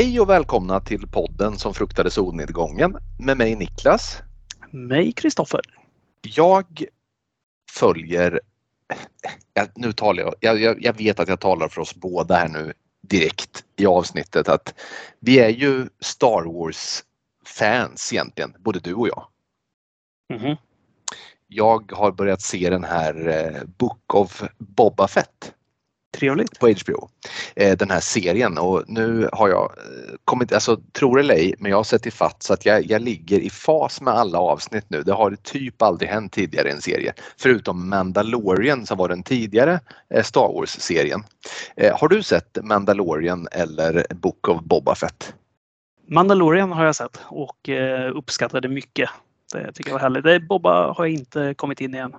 Hej och välkomna till podden som fruktade solnedgången med mig Niklas. Mig Kristoffer. Jag följer, nu talar jag, jag, jag vet att jag talar för oss båda här nu direkt i avsnittet att vi är ju Star Wars fans egentligen, både du och jag. Mm-hmm. Jag har börjat se den här eh, Book of Boba Fett Trevligt. på HBO. Eh, den här serien och nu har jag eh, kommit, alltså tror det eller ej, men jag har sett i fatt så att jag, jag ligger i fas med alla avsnitt nu. Det har typ aldrig hänt tidigare i en serie. Förutom Mandalorian som var den tidigare eh, Star Wars-serien. Har du sett Mandalorian eller Book of Boba Fett? Mandalorian har jag sett och uppskattade mycket. Det tycker jag var härligt. Det, Boba har jag inte kommit in i än.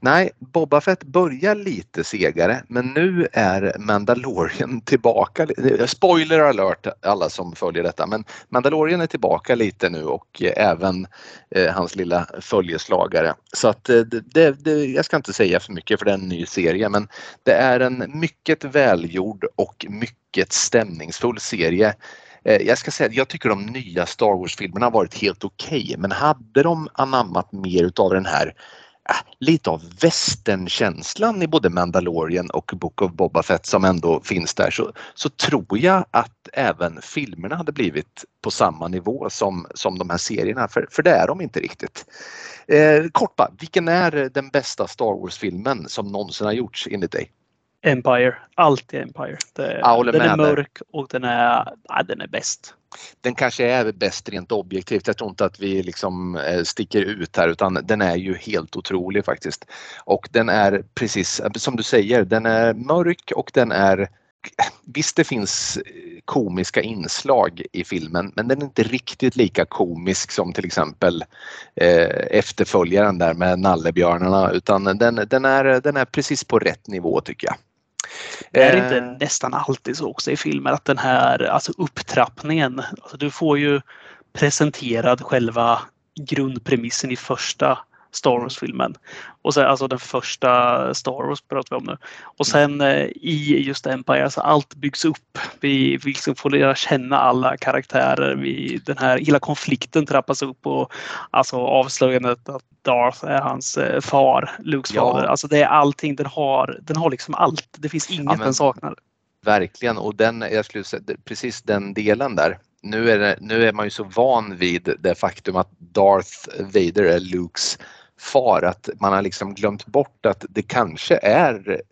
Nej, Boba Fett börjar lite segare men nu är Mandalorian tillbaka. Spoiler alert alla som följer detta men Mandalorian är tillbaka lite nu och eh, även eh, hans lilla följeslagare. Så att eh, det, det, jag ska inte säga för mycket för det är en ny serie men det är en mycket välgjord och mycket stämningsfull serie eh, jag ska säga jag tycker de nya Star Wars-filmerna har varit helt okej okay, men hade de anammat mer utav den här Äh, lite av västernkänslan i både Mandalorian och Book of Boba Fett som ändå finns där så, så tror jag att även filmerna hade blivit på samma nivå som, som de här serierna för, för det är de inte riktigt. Eh, kort bara, vilken är den bästa Star Wars-filmen som någonsin har gjorts enligt dig? Empire, alltid Empire. Det, den är mörk och den är, ja, den är bäst den kanske är bäst rent objektivt. Jag tror inte att vi liksom eh, sticker ut här utan den är ju helt otrolig faktiskt. Och den är precis som du säger, den är mörk och den är Visst det finns eh, komiska inslag i filmen men den är inte riktigt lika komisk som till exempel eh, efterföljaren där med nallebjörnarna utan den, den, är, den är precis på rätt nivå tycker jag. Är det inte eh. nästan alltid så också i filmer att den här alltså upptrappningen, alltså du får ju presenterad själva grundpremissen i första Star Wars-filmen. Och sen, alltså den första Star Wars pratar vi om nu. Och sen eh, i just Empire, alltså allt byggs upp. Vi, vi liksom får lära känna alla karaktärer. Vi, den här, hela konflikten trappas upp och alltså avslöjandet att Darth är hans eh, far, Lukes ja. fader. Alltså det är allting. Den har, den har liksom allt. Det finns inget ja, men, den saknar. Verkligen och den, jag skulle säga, precis den delen där nu är, det, nu är man ju så van vid det faktum att Darth Vader är Lukes far att man har liksom glömt bort att det kanske är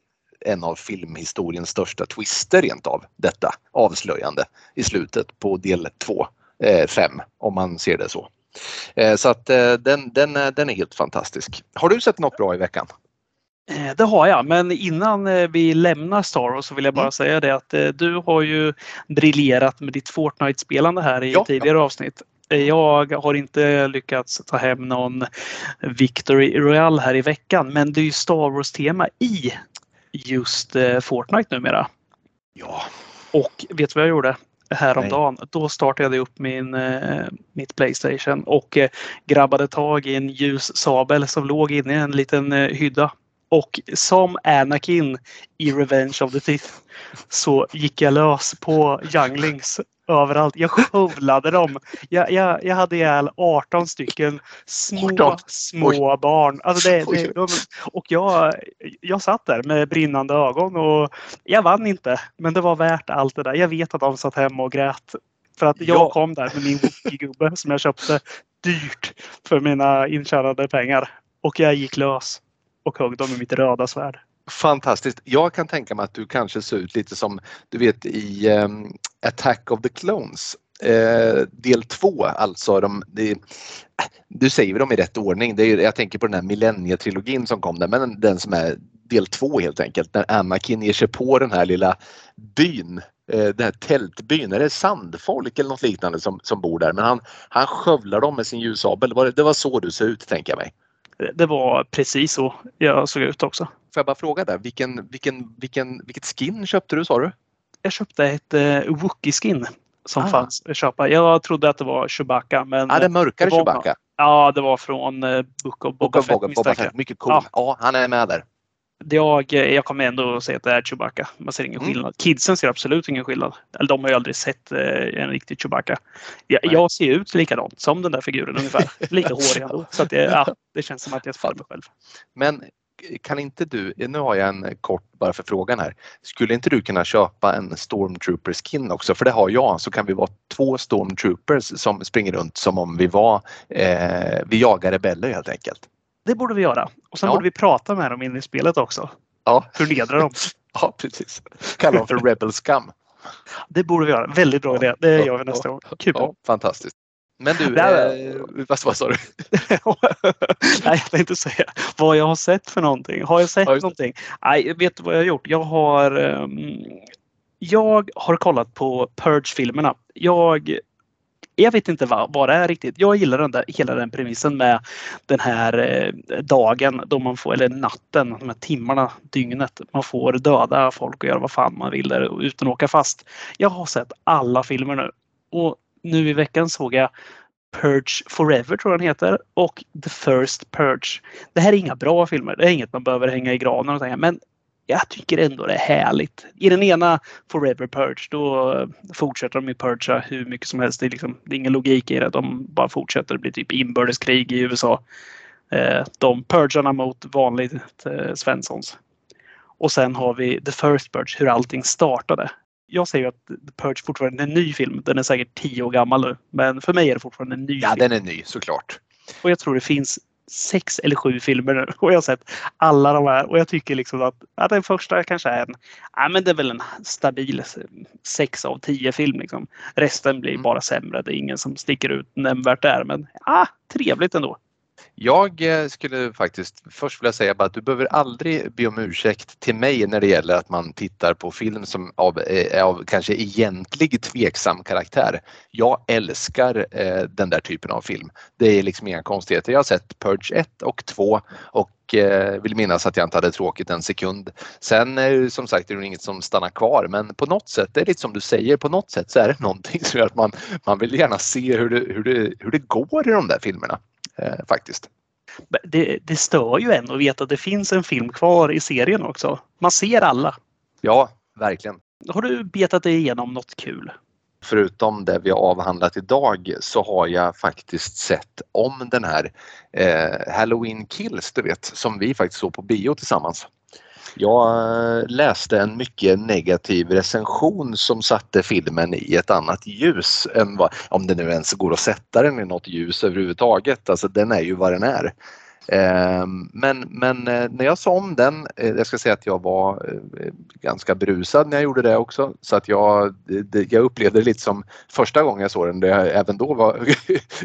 en av filmhistoriens största twister rent av detta avslöjande i slutet på del 2, 5 eh, om man ser det så. Eh, så att eh, den, den, den är helt fantastisk. Har du sett något bra i veckan? Det har jag, men innan vi lämnar Star Wars så vill jag bara mm. säga det att du har ju briljerat med ditt Fortnite-spelande här i ja, tidigare ja. avsnitt. Jag har inte lyckats ta hem någon Victory Royale här i veckan men det är ju Star Wars-tema i just eh, Fortnite numera. Ja. Och vet du vad jag gjorde? häromdagen. Nej. Då startade jag upp min, eh, mitt Playstation och eh, grabbade tag i en ljus sabel som låg inne i en liten hydda. Och som Anakin i Revenge of the Sith så gick jag lös på younglings överallt. Jag skövlade dem. Jag, jag, jag hade ihjäl 18 stycken små, 18. små barn. Alltså det, det, de, och jag, jag satt där med brinnande ögon och jag vann inte. Men det var värt allt det där. Jag vet att de satt hemma och grät. För att jag ja. kom där med min Wookie-gubbe som jag köpte dyrt för mina intjänade pengar. Och jag gick lös och högg dem med mitt röda svärd. Fantastiskt. Jag kan tänka mig att du kanske ser ut lite som du vet i um, Attack of the Clones. Uh, del 2 alltså. De, de, du säger dem i rätt ordning. Det är, jag tänker på den här millennietrilogin som kom där men den som är del 2 helt enkelt. När Anakin ger sig på den här lilla byn eh, den här tältbyn, är det sandfolk eller något liknande som, som bor där? Men han, han skövlar dem med sin ljussabel. Det var, det var så du ser ut tänker jag mig. Det var precis så jag såg ut också. Får jag bara fråga där, vilken, vilken, vilken, vilket skin köpte du sa du? Jag köpte ett uh, Wookie-skin som ah. fanns att köpa. Jag trodde att det var Chewbacca. Men ah, det mörkare det Chewbacca? Ja, det var från uh, Book of Boba, Book Fett. Boba, Boba Fett. Mycket cool. Ja. ja. han är med där. Jag, jag kommer ändå säga att det är Chewbacca. Man ser ingen mm. skillnad. Kidsen ser absolut ingen skillnad. Eller de har ju aldrig sett eh, en riktig Chewbacca. Jag, jag, ser ut likadant som den där figuren ungefär. Lite hårig ändå. Så att det, ja, det känns som att jag spelar mig själv. Men kan inte du, nu har jag en kort bara förfrågan här. Skulle inte du kunna köpa en Stormtrooper skin också? För det har jag, så kan vi vara två Stormtroopers som springer runt som om vi var, eh, vi jagar rebeller helt enkelt. Det borde vi göra. Och sen ja. borde vi prata med dem in i spelet också. Ja. Förnedra dem. ja, precis. Kalla dem för Rebel Scum. Det borde vi göra. Väldigt bra idé. Det gör vi nästa gång. Kul. Ja, fantastiskt. Men du, eh, vad, vad sa du? Nej, jag tänkte säga vad jag har sett för någonting. Har jag sett ja, någonting? Nej, vet du vad jag har gjort? Jag har, um, jag har kollat på Purge-filmerna. Jag jag vet inte vad, vad det är riktigt. Jag gillar den där, hela den premissen med den här eh, dagen då man får, eller natten, de här timmarna, dygnet. Man får döda folk och göra vad fan man vill där utan att åka fast. Jag har sett alla filmer nu och nu i veckan såg jag Purge Forever tror jag den heter och The First Purge. Det här är inga bra filmer. Det är inget man behöver hänga i granen och tänka men jag tycker ändå det är härligt. I den ena Forever Purge då fortsätter de ju purga hur mycket som helst. Det är, liksom, det är ingen logik i det. De bara fortsätter. Det blir typ inbördeskrig i USA. Eh, de purgarna mot vanligt eh, Svenssons. Och sen har vi The First Purge, hur allting startade jag säger att The Purge fortfarande är en ny film. Den är säkert tio år gammal nu. Men för mig är det fortfarande en ny ja, film. Ja, den är ny såklart. Och jag tror det finns sex eller sju filmer nu och jag har sett alla de här och jag tycker liksom att, att den första kanske är en, ja men det är väl en stabil sex av tio film liksom. Resten blir mm. bara sämre. Det är ingen som sticker ut nämnvärt där men ja, trevligt ändå. Jag eh, skulle faktiskt först vilja säga bara att du behöver aldrig be om ursäkt till mig när det gäller att man tittar på film som av, är av kanske egentlig tveksam karaktär. Jag älskar eh, den där typen av film. Det är liksom inga konstigheter. Jag har sett Purge 1 och 2 och eh, vill minnas att jag inte hade tråkigt en sekund. Sen eh, som sagt är det inget som stannar kvar men på något sätt, det är lite som du säger, på något sätt så är det någonting som gör att man, man vill gärna se hur det, hur, det, hur det går i de där filmerna eh, faktiskt. Det, det stör ju en att veta att det finns en film kvar i serien också. Man ser alla. Ja, verkligen. Har du betat dig igenom något kul? Förutom det vi har avhandlat idag så har jag faktiskt sett om den här eh, Halloween Kills, du vet, som vi faktiskt såg på bio tillsammans. Jag eh, läste en mycket negativ recension som satte filmen i ett annat ljus än vad, om det nu ens går att sätta den i något ljus överhuvudtaget. Alltså den är ju vad den är. Ehm, men, men eh, när jag sa om den, eh, jag ska säga att jag var eh, ganska brusad när jag gjorde det också så att jag, jag upplevde det lite som första gången jag såg den där jag även då var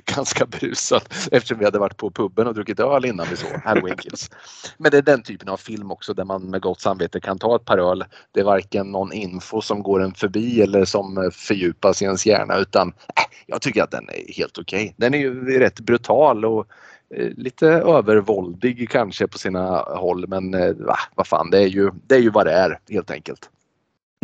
ganska brusad eftersom vi hade varit på puben och druckit öl innan vi såg Halloween Kills. Men det är den typen av film också där man med gott samvete kan ta ett par öl. Det är varken någon info som går en förbi eller som fördjupas i ens hjärna utan äh, jag tycker att den är helt okej. Okay. Den är ju rätt brutal och lite övervåldig kanske på sina håll men eh, va, vad fan det är, ju, det är ju vad det är helt enkelt.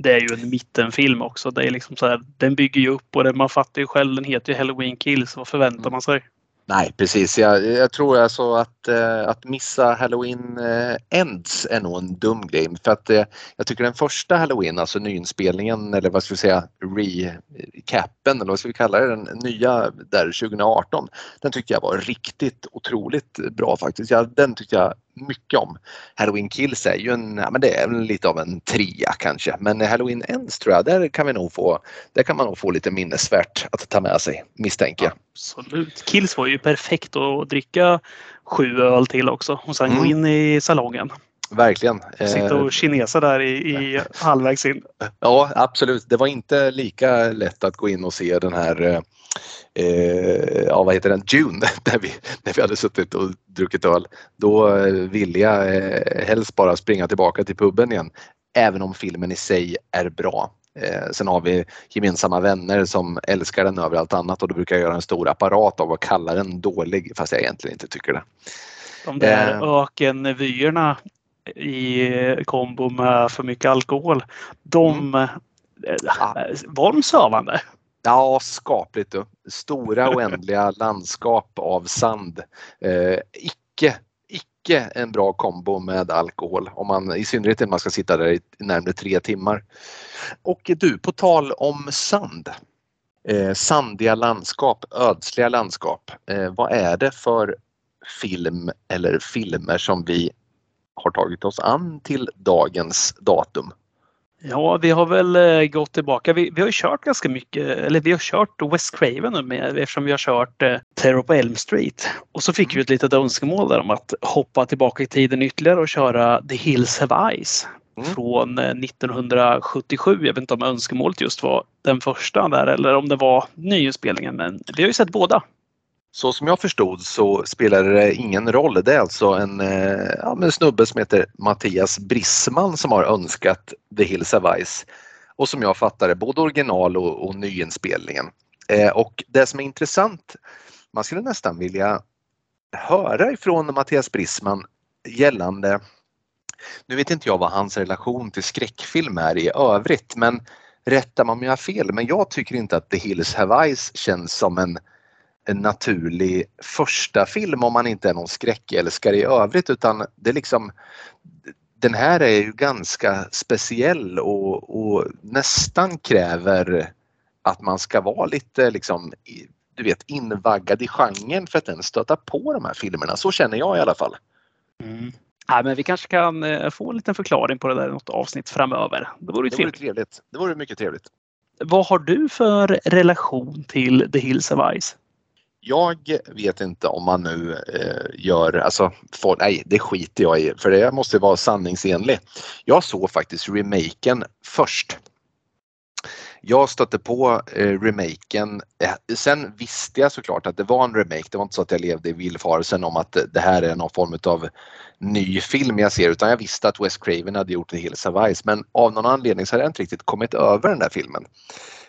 Det är ju en mittenfilm också. Det är liksom så här, den bygger ju upp och det, man fattar ju själv, den heter ju Halloween Kills. Vad förväntar man sig? Nej precis, jag, jag tror alltså att, eh, att missa Halloween eh, Ends är nog en dum grej. För att eh, jag tycker den första Halloween, alltså nyinspelningen eller vad ska vi säga, recapen eller vad ska vi kalla det, den nya där 2018. Den tyckte jag var riktigt otroligt bra faktiskt. Ja, den tyckte jag mycket om. Halloween Kills är ju en, ja, men det är lite av en trea kanske. Men Halloween Ends tror jag, där kan vi nog få, där kan man nog få lite minnesvärt att ta med sig misstänker jag. Absolut. Kills var ju perfekt att dricka sju öl till också och sen mm. gå in i salongen. Verkligen. Sitta och kinesa där i, i halvvägs in. Ja absolut. Det var inte lika lätt att gå in och se den här eh, eh, ja, vad heter den, June, när vi, när vi hade suttit och druckit öl. Då eh, ville jag eh, helst bara springa tillbaka till puben igen. Även om filmen i sig är bra. Eh, sen har vi gemensamma vänner som älskar den över allt annat och då brukar jag göra en stor apparat av att kalla den dålig fast jag egentligen inte tycker det. De där eh, ökenvyerna i kombo med för mycket alkohol. De mm. Eh, var de sövande? Ja, skapligt. Då. Stora oändliga landskap av sand. Eh, icke icke en bra kombo med alkohol, om man, i synnerhet när man ska sitta där i närmare tre timmar. Och du, på tal om sand. Eh, sandiga landskap, ödsliga landskap. Eh, vad är det för film eller filmer som vi har tagit oss an till dagens datum? Ja, vi har väl eh, gått tillbaka. Vi, vi har kört ganska mycket, eller vi har kört West Craven nu med, eftersom vi har kört eh, Terror på Elm Street. Och så fick vi ett litet önskemål där om att hoppa tillbaka i tiden ytterligare och köra The Hills Have Eyes mm. från 1977. Eh, Jag vet inte om önskemålet just var den första där eller om det var nyinspelningen, men vi har ju sett båda. Så som jag förstod så spelar det ingen roll. Det är alltså en, eh, ja, en snubbe som heter Mattias Brissman som har önskat The Hills of Ice och som jag fattar det både original och, och nyinspelningen. Eh, och det som är intressant, man skulle nästan vilja höra ifrån Mattias Brissman gällande, nu vet inte jag vad hans relation till skräckfilm är i övrigt men rätta mig om jag har fel men jag tycker inte att The Hills Have Ice känns som en en naturlig första film om man inte är någon skräckälskare i övrigt utan det är liksom den här är ju ganska speciell och, och nästan kräver att man ska vara lite liksom du vet invaggad i genren för att ens stöta på de här filmerna. Så känner jag i alla fall. Mm. Ja, men vi kanske kan eh, få en liten förklaring på det där i något avsnitt framöver. Det vore, det vore trevligt. Det vore mycket trevligt. Vad har du för relation till The Hills of Ice? Jag vet inte om man nu eh, gör, alltså, for, nej det skiter jag i för det måste vara sanningsenlig. Jag såg faktiskt remaken först. Jag stötte på eh, remaken. Eh, sen visste jag såklart att det var en remake. Det var inte så att jag levde i villfarelsen om att det här är någon form av ny film jag ser utan jag visste att Wes Craven hade gjort The Hills of Ice men av någon anledning så hade jag inte riktigt kommit över den där filmen.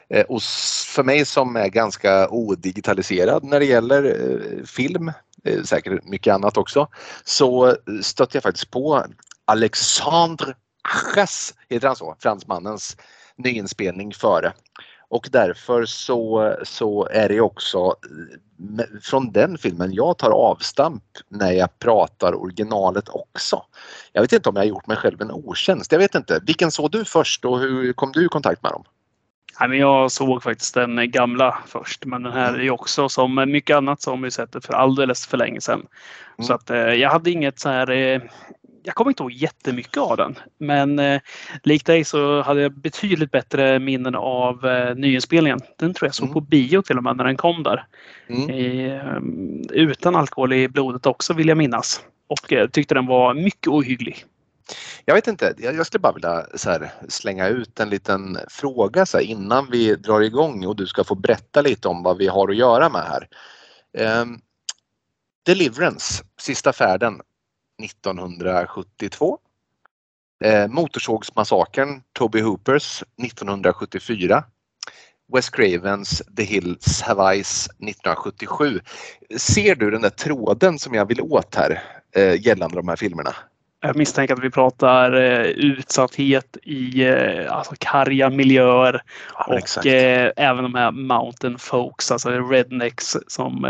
Eh, och för mig som är ganska odigitaliserad när det gäller eh, film, eh, säkert mycket annat också, så stötte jag faktiskt på Alexandre Aches, heter han så, fransmannens nyinspelning före. Och därför så, så är det också från den filmen jag tar avstamp när jag pratar originalet också. Jag vet inte om jag har gjort mig själv en otjänst. Jag vet inte. Vilken såg du först och hur kom du i kontakt med dem? Jag såg faktiskt den gamla först, men den här mm. är också som mycket annat som vi sett för alldeles för länge sedan. Mm. Så att eh, jag hade inget så här. Eh, jag kommer inte ihåg jättemycket av den, men eh, likt dig så hade jag betydligt bättre minnen av eh, nyinspelningen. Den tror jag såg mm. på bio till och med när den kom där. Mm. Eh, utan alkohol i blodet också vill jag minnas och tyckte den var mycket ohygglig. Jag vet inte, jag skulle bara vilja här, slänga ut en liten fråga så här, innan vi drar igång och du ska få berätta lite om vad vi har att göra med här. Um, Deliverance, Sista färden 1972. Eh, Motorsågsmassakern, Toby Hoopers 1974. Wes Cravens The Hills Have Eyes 1977. Ser du den där tråden som jag vill åt här eh, gällande de här filmerna? Jag misstänker att vi pratar eh, utsatthet i eh, alltså karga miljöer ja, och eh, även de här mountain folks, alltså rednecks som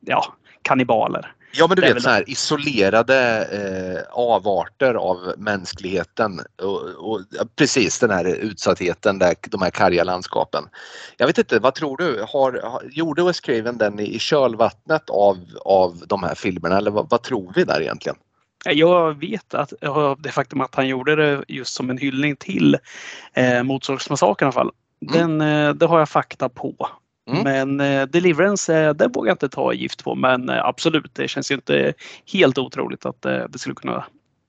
ja, kannibaler. Ja men du vet så här isolerade eh, avarter av mänskligheten och, och, precis den här utsattheten, där, de här karga landskapen. Jag vet inte, vad tror du? Har, har, gjorde Wes Craven den i, i kölvattnet av, av de här filmerna eller vad, vad tror vi där egentligen? Jag vet att det faktum att han gjorde det just som en hyllning till eh, Motorsågsmassakern i alla fall. Mm. Den, eh, det har jag fakta på. Mm. Men eh, Deliverance, eh, det vågar jag inte ta gift på. Men eh, absolut, det känns ju inte helt otroligt att eh, det skulle kunna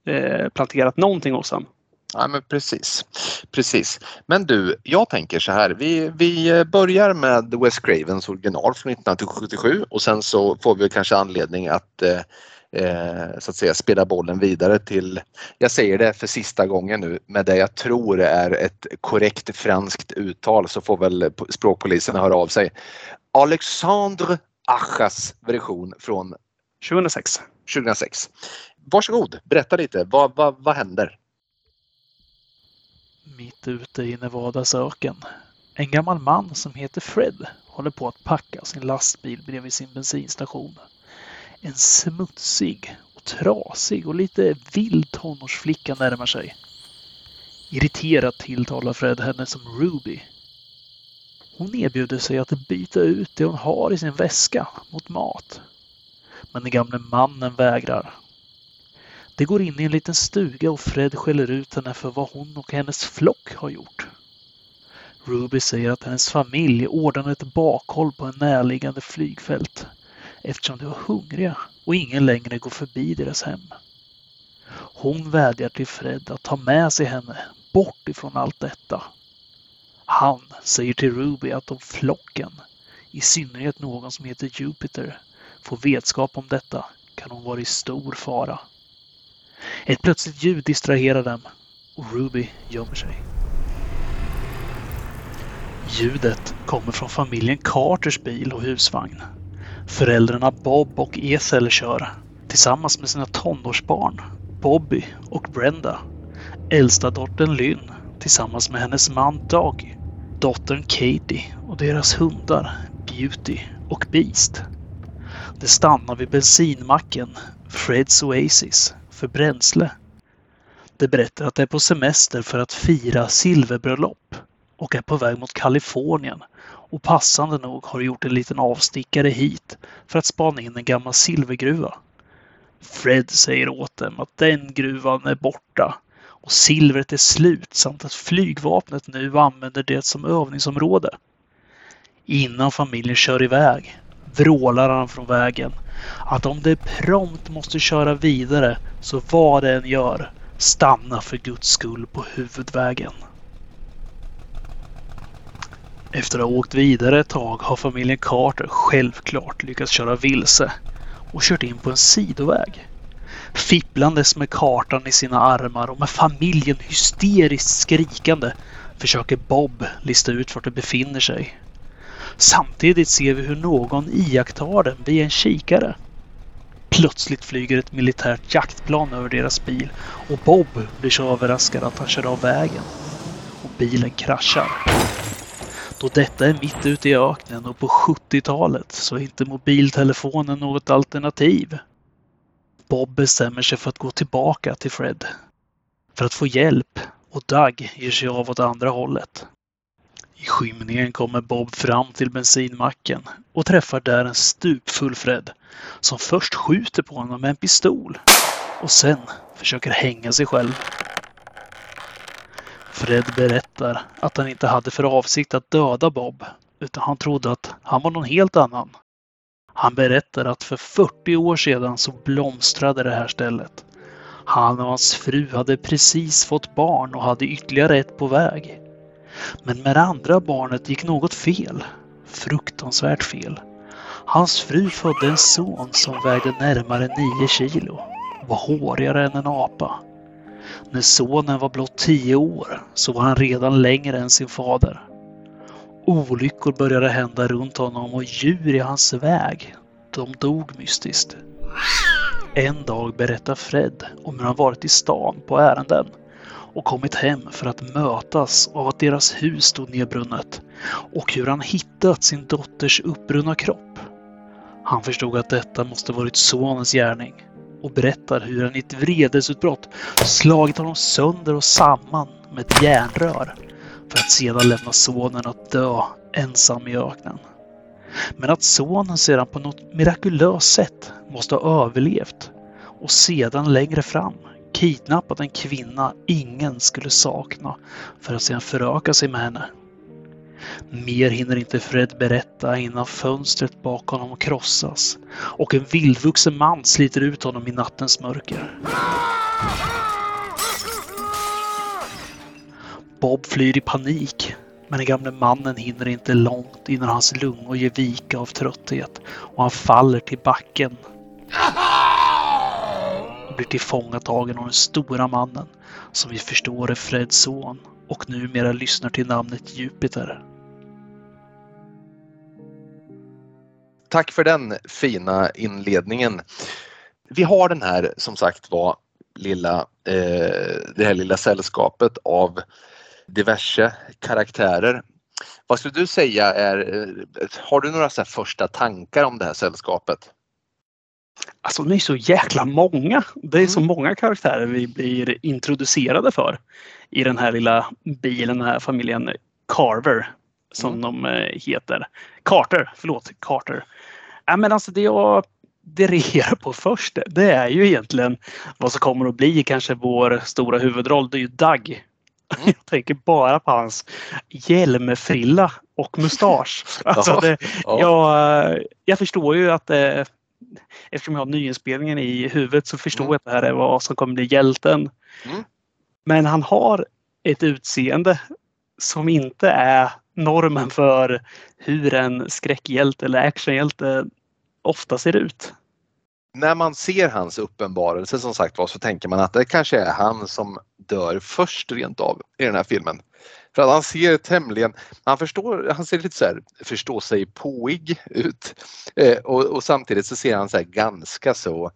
eh, planterat någonting hos honom. Ja, men precis. precis. Men du, jag tänker så här. Vi, vi börjar med West Cravens original från 1977 och sen så får vi kanske anledning att eh, så att säga spela bollen vidare till, jag säger det för sista gången nu, med det jag tror är ett korrekt franskt uttal så får väl språkpolisen höra av sig. Alexandre Achas version från 2006. 2006. Varsågod, berätta lite. Vad, vad, vad händer? Mitt ute i Nevadas öken. En gammal man som heter Fred håller på att packa sin lastbil bredvid sin bensinstation. En smutsig och trasig och lite vild tonårsflicka närmar sig. Irriterat tilltalar Fred henne som Ruby. Hon erbjuder sig att byta ut det hon har i sin väska mot mat. Men den gamle mannen vägrar. De går in i en liten stuga och Fred skäller ut henne för vad hon och hennes flock har gjort. Ruby säger att hennes familj ordnade ett bakhåll på en närliggande flygfält eftersom de var hungriga och ingen längre går förbi deras hem. Hon vädjar till Fred att ta med sig henne bort ifrån allt detta. Han säger till Ruby att om flocken, i synnerhet någon som heter Jupiter, får vetskap om detta kan hon vara i stor fara. Ett plötsligt ljud distraherar dem och Ruby gömmer sig. Ljudet kommer från familjen Carters bil och husvagn. Föräldrarna Bob och Ethel kör tillsammans med sina tonårsbarn Bobby och Brenda. Äldsta dottern Lynn tillsammans med hennes man Doug. Dottern Katie och deras hundar Beauty och Beast. De stannar vid bensinmacken Freds Oasis för bränsle. De berättar att de är på semester för att fira silverbröllop och är på väg mot Kalifornien och passande nog har gjort en liten avstickare hit för att spana in en gammal silvergruva. Fred säger åt dem att den gruvan är borta och silvret är slut samt att flygvapnet nu använder det som övningsområde. Innan familjen kör iväg vrålar han från vägen att om det prompt måste köra vidare så vad det än gör, stanna för guds skull på huvudvägen. Efter att ha åkt vidare ett tag har familjen Carter självklart lyckats köra vilse och kört in på en sidoväg. Fipplandes med kartan i sina armar och med familjen hysteriskt skrikande försöker Bob lista ut vart de befinner sig. Samtidigt ser vi hur någon iakttar dem via en kikare. Plötsligt flyger ett militärt jaktplan över deras bil och Bob blir så överraskad att han kör av vägen. Och bilen kraschar. Då detta är mitt ute i öknen och på 70-talet så är inte mobiltelefonen något alternativ. Bob bestämmer sig för att gå tillbaka till Fred. För att få hjälp och Doug ger sig av åt andra hållet. I skymningen kommer Bob fram till bensinmacken och träffar där en stupfull Fred som först skjuter på honom med en pistol och sen försöker hänga sig själv. Fred berättar att han inte hade för avsikt att döda Bob utan han trodde att han var någon helt annan. Han berättar att för 40 år sedan så blomstrade det här stället. Han och hans fru hade precis fått barn och hade ytterligare ett på väg. Men med det andra barnet gick något fel. Fruktansvärt fel. Hans fru födde en son som vägde närmare 9 kilo. Var hårigare än en apa. När sonen var blott 10 år så var han redan längre än sin fader. Olyckor började hända runt honom och djur i hans väg. De dog mystiskt. En dag berättar Fred om hur han varit i stan på ärenden och kommit hem för att mötas av att deras hus stod nedbrunnet och hur han hittat sin dotters uppbrunna kropp. Han förstod att detta måste varit sonens gärning och berättar hur han i ett vredesutbrott slagit honom sönder och samman med ett järnrör för att sedan lämna sonen att dö ensam i öknen. Men att sonen sedan på något mirakulöst sätt måste ha överlevt och sedan längre fram kidnappat en kvinna ingen skulle sakna för att sedan föröka sig med henne. Mer hinner inte Fred berätta innan fönstret bakom honom krossas och en vildvuxen man sliter ut honom i nattens mörker. Bob flyr i panik men den gamle mannen hinner inte långt innan hans lungor ger vika av trötthet och han faller till backen blir tillfångatagen av den stora mannen som vi förstår är Freds son och numera lyssnar till namnet Jupiter. Tack för den fina inledningen. Vi har den här som sagt var lilla, eh, det här lilla sällskapet av diverse karaktärer. Vad skulle du säga är, har du några så första tankar om det här sällskapet? Alltså de är så jäkla många. Det är Mm. så många karaktärer vi blir introducerade för i den här lilla bilen, den här familjen Carver som Mm. de eh, heter. Carter, förlåt, Carter. Ja, men alltså det jag det reagerar på först, det är ju egentligen vad som kommer att bli kanske vår stora huvudroll. Det är ju Doug. Mm. Jag tänker bara på hans hjälmfrilla och mustasch. Alltså det, ja. jag, jag förstår ju att eh, eftersom jag har nyinspelningen i huvudet så förstår Mm. jag att det här är vad som kommer bli hjälten. Mm. Men han har ett utseende som inte är normen för hur en skräckhjälte eller actionhjälte ofta ser ut. När man ser hans uppenbarelse som sagt var så tänker man att det kanske är han som dör först rent av i den här filmen. För att han ser tämligen, han förstår, han ser lite så här, förstå sig påig ut. Eh, och, och samtidigt så ser han så här ganska så,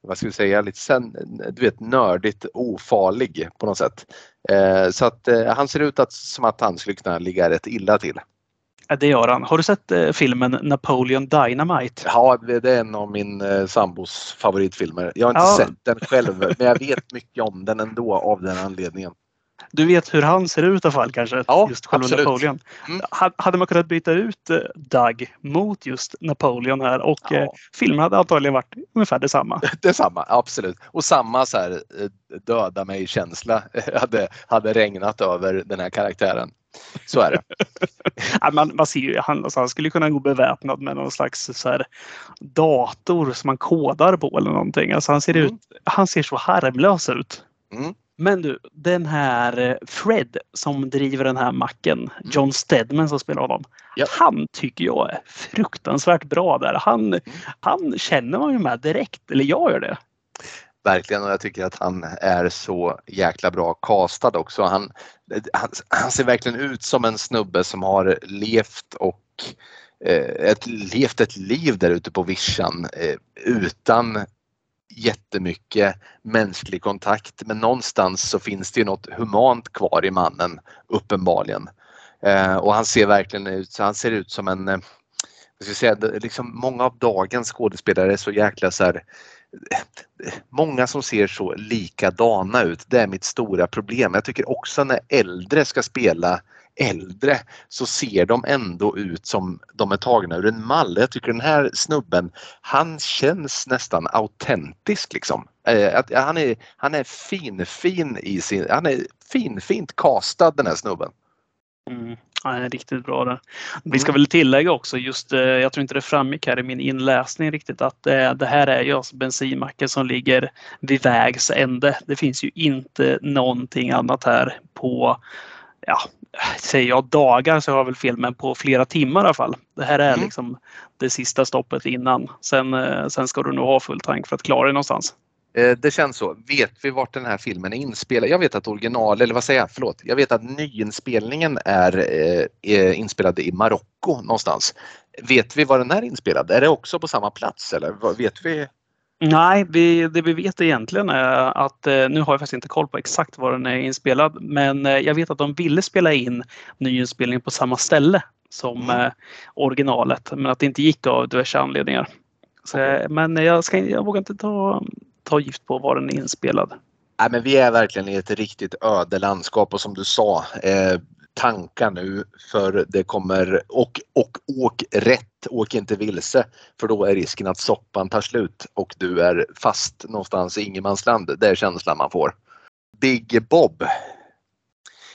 vad ska vi säga, lite sen, du vet nördigt ofarlig på något sätt. Eh, så att eh, han ser ut att, som att han skulle kunna ligga rätt illa till. Ja, det gör han. Har du sett eh, filmen Napoleon Dynamite? Ja, det är en av min eh, sambos favoritfilmer. Jag har inte Ja. sett den själv, men jag vet mycket om den ändå av den anledningen. Du vet hur han ser ut i alla fall kanske? Ja, just själva absolut. Napoleon. Mm. Ha- Hade man kunnat byta ut eh, Doug mot just Napoleon här och Ja. eh, filmen hade antagligen varit ungefär detsamma. Detsamma, absolut. Och samma så här eh, döda mig-känsla hade, hade regnat över den här karaktären. Så är det. Man, man ser ju, han, alltså, han skulle kunna gå beväpnad med någon slags så här, dator som man kodar på eller någonting. Alltså, han, ser Mm. ut, han ser så harmlös ut. Mm. Men du, den här eh, Fred som driver den här macken, Mm. John Stedman som spelar honom. Ja. Han tycker jag är fruktansvärt bra där. Han, Mm. han känner man ju med direkt, eller jag gör det. Verkligen och jag tycker att han är så jäkla bra castad också. Han, han, han ser verkligen ut som en snubbe som har levt och eh, ett, levt ett liv där ute på vischan eh, utan jättemycket mänsklig kontakt. Men någonstans så finns det ju något humant kvar i mannen uppenbarligen. Eh, och han ser verkligen ut, så han ser ut som en, eh, ska jag säga, liksom många av dagens skådespelare är så jäkla så här eh, många som ser så likadana ut. Det är mitt stora problem. Jag tycker också när äldre ska spela äldre så ser de ändå ut som de är tagna ur en mall. Jag tycker den här snubben, han känns nästan autentisk liksom. Eh, att, han, är, han är fin, fin i sin, han är fin, fint castad den här snubben. Mm. Ja, riktigt bra där. Vi ska väl tillägga också just, eh, jag tror inte det framgick här i min inläsning riktigt att eh, det här är ju alltså bensinmacken som ligger vid vägs ände. Det finns ju inte någonting annat här på, ja, säger jag dagar så har jag väl fel, men på flera timmar i alla fall. Det här är Mm. liksom det sista stoppet innan. Sen, eh, sen ska du nog ha full tank för att klara dig någonstans. Eh, Det känns så. Vet vi vart den här filmen är inspelad? Jag vet att original, eller vad säger jag, förlåt. Jag vet att nyinspelningen är, eh, är inspelad i Marocko någonstans. Vet vi var den är inspelad? Är det också på samma plats eller vet vi? Nej, vi, det vi vet egentligen är att, eh, nu har jag faktiskt inte koll på exakt var den är inspelad, men eh, jag vet att de ville spela in nyinspelningen på samma ställe som Mm. eh, originalet, men att det inte gick av diverse anledningar. Så, eh, Men jag, ska, jag vågar inte ta, ta gift på var den är inspelad. Nej, men vi är verkligen i ett riktigt öde landskap och som du sa, eh, tankar nu för det kommer och, och åk rätt, åk inte vilse för då är risken att soppan tar slut och du är fast någonstans i ingenmansland. Det är känslan man får. Big Bob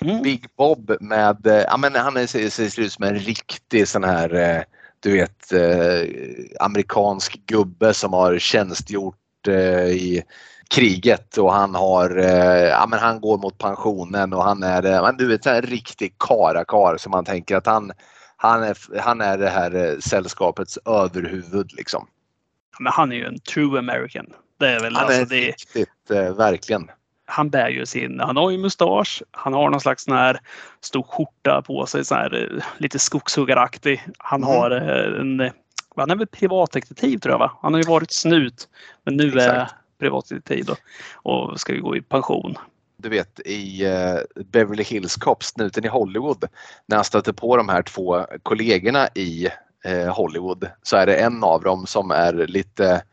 Mm. Big Bob med, eh, ja men han ser, ut som en riktig sån här, eh, du vet, eh, amerikansk gubbe som har tjänstgjort i kriget och han har, eh, ja men han går mot pensionen och han är, men du vet, en riktig karakar som man tänker att han, han är, han är det här eh, sällskapets överhuvud liksom. Men han är ju en true American. Det är väl Han alltså är det, riktigt, eh, verkligen. han bär ju sin, han har ju mustasch, han har någon slags sån här stor skjorta på sig, sån här eh, lite skogshuggaraktig. Han Mm. har eh, en, han är väl privatdetektiv tror jag va? Han har ju varit snut men nu är Exakt. privatdetektiv då, och ska ju gå i pension. Du vet i eh, Beverly Hills Cop, snuten i Hollywood, när han stöter på de här två kollegorna i eh, Hollywood så är det en av dem som är lite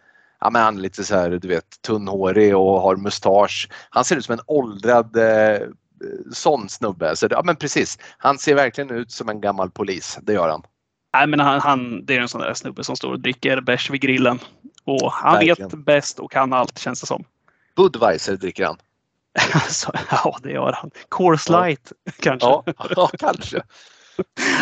ja men han är lite så här, du vet, tunnhårig och har mustasch. Han ser ut som en åldrad eh, sån snubbe. Så, ja men precis, han ser verkligen ut som en gammal polis, det gör han. Nej, men han, han, det är en sån där snubbe som står och dricker bärs vid grillen. Och han Verkligen. vet bäst och kan allt känns det som. Budweiser dricker han. Så, ja, det gör han. Course Ja. light kanske. Ja, ja kanske.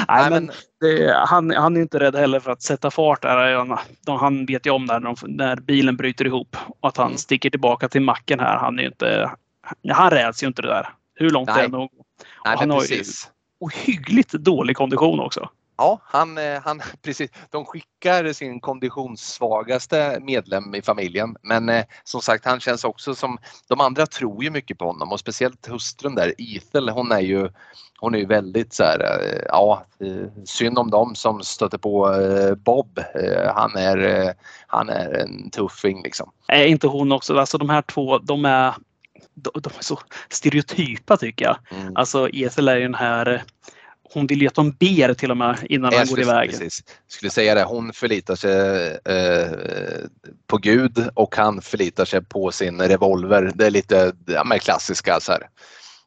Nej, men det, han, han är inte rädd heller för att sätta fart. Där. Han, vet ju om när, de, när bilen bryter ihop och att han Mm. sticker tillbaka till macken här. Han är inte, han räds ju inte det där. Hur långt Nej. det än går. Han har ju- precis. Ohyggligt dålig kondition också. Ja, han, eh, han, precis. De skickar sin konditionssvagaste medlem i familjen. Men eh, som sagt, han känns också som... De andra tror ju mycket på honom och speciellt hustrun där, Ethel, hon är ju hon är ju väldigt så här, eh, ja, eh, synd om dem som stöter på eh, Bob. Eh, Han är, han är en tuffing liksom. Är inte hon också, alltså de här två, de är, de, de är så stereotypa tycker jag. Mm. Alltså Ethel är ju den här, hon vill ju att de ber till och med innan han går iväg. precis, skulle säga det, hon förlitar sig eh, på Gud och han förlitar sig på sin revolver. Det är lite ja, men klassiska så här,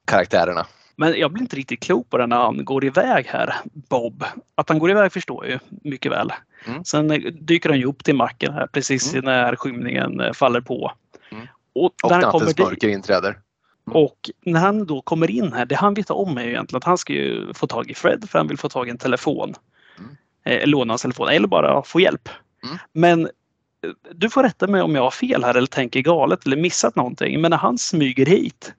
karaktärerna. Men jag blir inte riktigt klok på det när han går iväg här, Bob. Att han går iväg förstår jag ju mycket väl. Mm. Sen eh, dyker han ju upp till macken här precis Mm. när skymningen eh, faller på. Mm. Och Och dit, mörker inträder. Och när han då kommer in här, det han vet om är ju egentligen att han ska ju få tag i Fred för han vill få tag i en telefon. Mm. Eh, låna hans telefon eller bara få hjälp. Mm. Men eh, du får rätta mig om jag har fel här eller tänker galet eller missat någonting. Men när han smyger hit.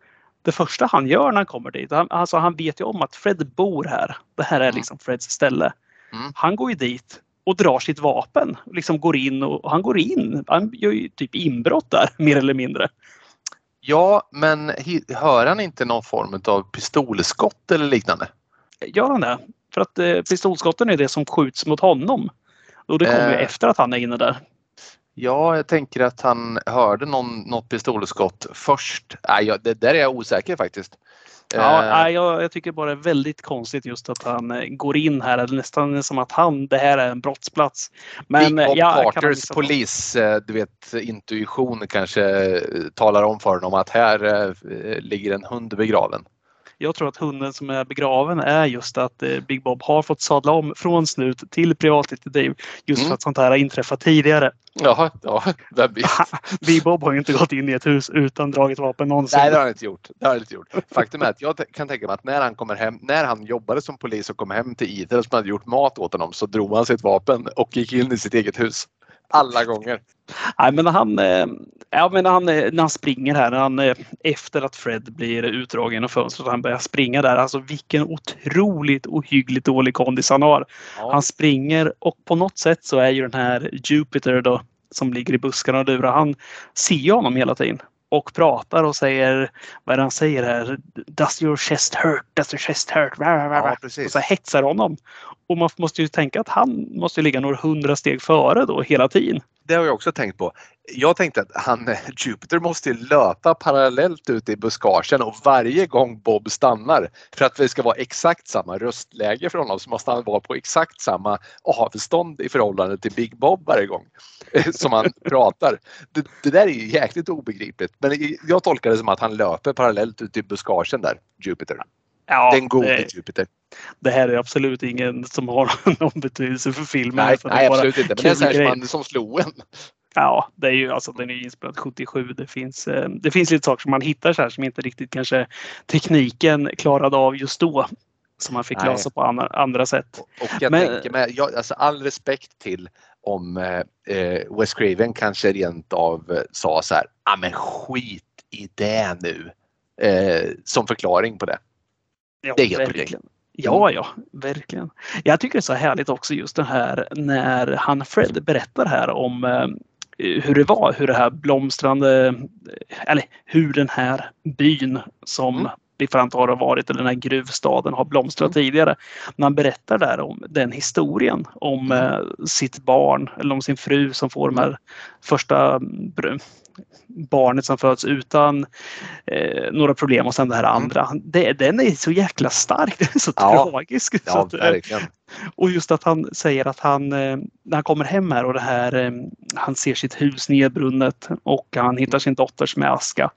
Det första han gör när han kommer dit, han, alltså han vet ju om att Fred bor här. Det här är Mm. liksom Freds ställe. Mm. Han går ju dit och drar sitt vapen. Liksom går in och han går in. Han gör ju typ inbrott där mer eller mindre. Ja, men hör han inte någon form av pistolskott eller liknande? Gör han det? För att eh, pistolskotten är det som skjuts mot honom. Och det kommer ju Eh. efter att han är inne där. Ja, jag tänker att han hörde någon, något pistolskott först. Nej, jag, det där är jag osäker faktiskt. Ja, Eh, jag, jag tycker bara det är väldigt konstigt just att han eh, går in här. Nästan som att han, det här är en brottsplats. Men Big eh, Bob ja, Carters på. polis, du vet intuition kanske talar om för honom att här ligger en hund begraven. Jag tror att hunden som är begraven är just att eh, Big Bob har fått sadla om från snut till privatdetektiv. Just Mm. för att sånt här har inträffat tidigare. Jaha, ja, vet? Big Bob har ju inte gått in i ett hus utan dragit vapen någonsin. Nej, det har han inte gjort. Det har han inte gjort. Faktum är att jag kan tänka mig att när han kommer hem, när han jobbade som polis och kom hem till Ethel som hade gjort mat åt honom så drog han sitt vapen och gick in i sitt eget hus. Alla gånger. Nej, men när han, eh, ja, men när han, eh, när han springer här, när han, eh, efter att Fred blir utdragen genom fönstret, han börjar springa där. Alltså vilken otroligt ohyggligt dålig kondis han har. Ja. Han springer och på något sätt så är ju den här Jupiter då som ligger i buskarna och lurar. Han ser honom hela tiden och pratar och säger vad är det han säger här? Does your chest hurt? Does your chest hurt? Ja. Och så hetsar honom. Och man måste ju tänka att han måste ligga några hundra steg före då hela tiden. Det har jag också tänkt på. Jag tänkte att han, Jupiter måste löpa parallellt ute i buskagen och varje gång Bob stannar för att det ska vara exakt samma röstläge för honom så måste han vara på exakt samma avstånd i förhållande till Big Bob varje gång som han pratar. Det, det där är ju jäkligt obegripligt men jag tolkar det som att han löper parallellt ute i buskagen där, Jupiter. Ja, Den gode det, Jupiter. Det här är absolut ingen som har någon betydelse för filmen. Nej, nej absolut inte. Men det är här som, slog en. Ja, det är ju alltså den är inspelad 77. Det finns, eh, det finns lite saker som man hittar så här som inte riktigt kanske tekniken klarade av just då. Som man fick Nej. lösa på andra, andra sätt. Och jag Men- tänker mig, jag, alltså all respekt till om eh, eh, Wes Craven kanske rent av eh, sa så här, ja men skit i det nu. Eh, som förklaring på det. Ja, Det är helt okej. Ja, ja, verkligen. Jag tycker det är så härligt också just det här när han Fred berättar här om eh, hur det var, hur det här blomstrande, eller hur den här byn som Mm. vi får anta har varit, eller den här gruvstaden har blomstrat Mm. tidigare. När han berättar där om den historien om Mm. eh, sitt barn eller om sin fru som får de här första barnet som föds utan eh, några problem och sen det här Mm. andra. Det, den är så jäkla stark, den är så Ja. tragisk. Så Ja, att, eh, verkligen. och just att han säger att han, eh, när han kommer hem här och det här, eh, han ser sitt hus nedbrunnet och han hittar sin dotters med aska.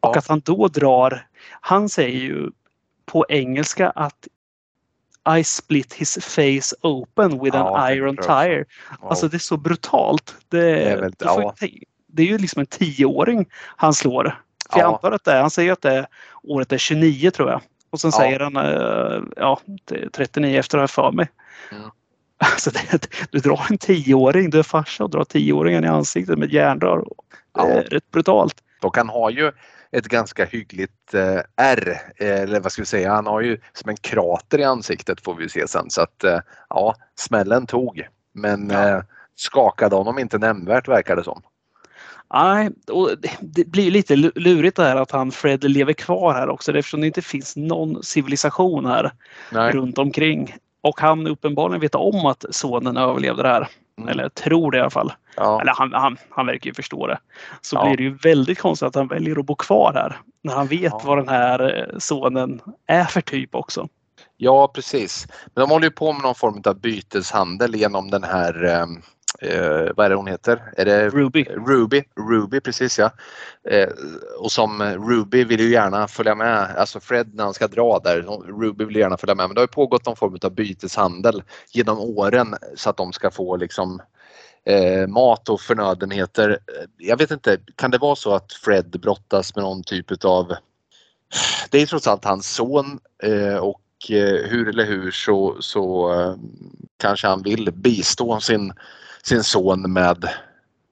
Och Ja. att han då drar, han säger ju på engelska att I split his face open with Ja, an det iron tire. Alltså det är så brutalt. Det, är väl- ja. Det är ju liksom en tioåring han slår. För jag Ja. antar att det är, han säger att det är, året är 29 tror jag. Och sen Ja. säger han eh, ja, det är 39 efter har jag för mig. Mm. Alltså det, du drar en tioåring, du är farsa och drar tioåringen i ansiktet med järnrör. Det är Ja. rätt brutalt. Och han har ju ett ganska hyggligt eh, R, eh, eller vad ska vi säga, han har ju som en krater i ansiktet får vi se sen. Så att eh, ja, smällen tog. Men Ja. eh, skakade honom inte nämnvärt verkar det som. Nej, och det, blir lite lu- lurigt det här att han Fred lever kvar här också eftersom det inte finns någon civilisation här Nej. runt omkring. Och han uppenbarligen vet om att sonen överlevde det här. Mm. Eller tror det i alla fall. Ja. Eller han, han, han verkar ju förstå det. Så Ja. blir det ju väldigt konstigt att han väljer att bo kvar här. När han vet Ja. vad den här eh, sonen är för typ också. Ja, precis. Men de håller ju på med någon form av byteshandel genom den här, eh, eh, vad är det hon heter? Är det Ruby. Ruby, Ruby precis ja. Eh, och som Ruby vill ju gärna följa med, alltså Fred när han ska dra där, Ruby vill gärna följa med men det har ju pågått någon form av byteshandel genom åren så att de ska få liksom eh, mat och förnödenheter. Jag vet inte, kan det vara så att Fred brottas med någon typ utav det är trots allt hans son eh, och hur eller hur så, så eh, kanske han vill bistå sin, sin son med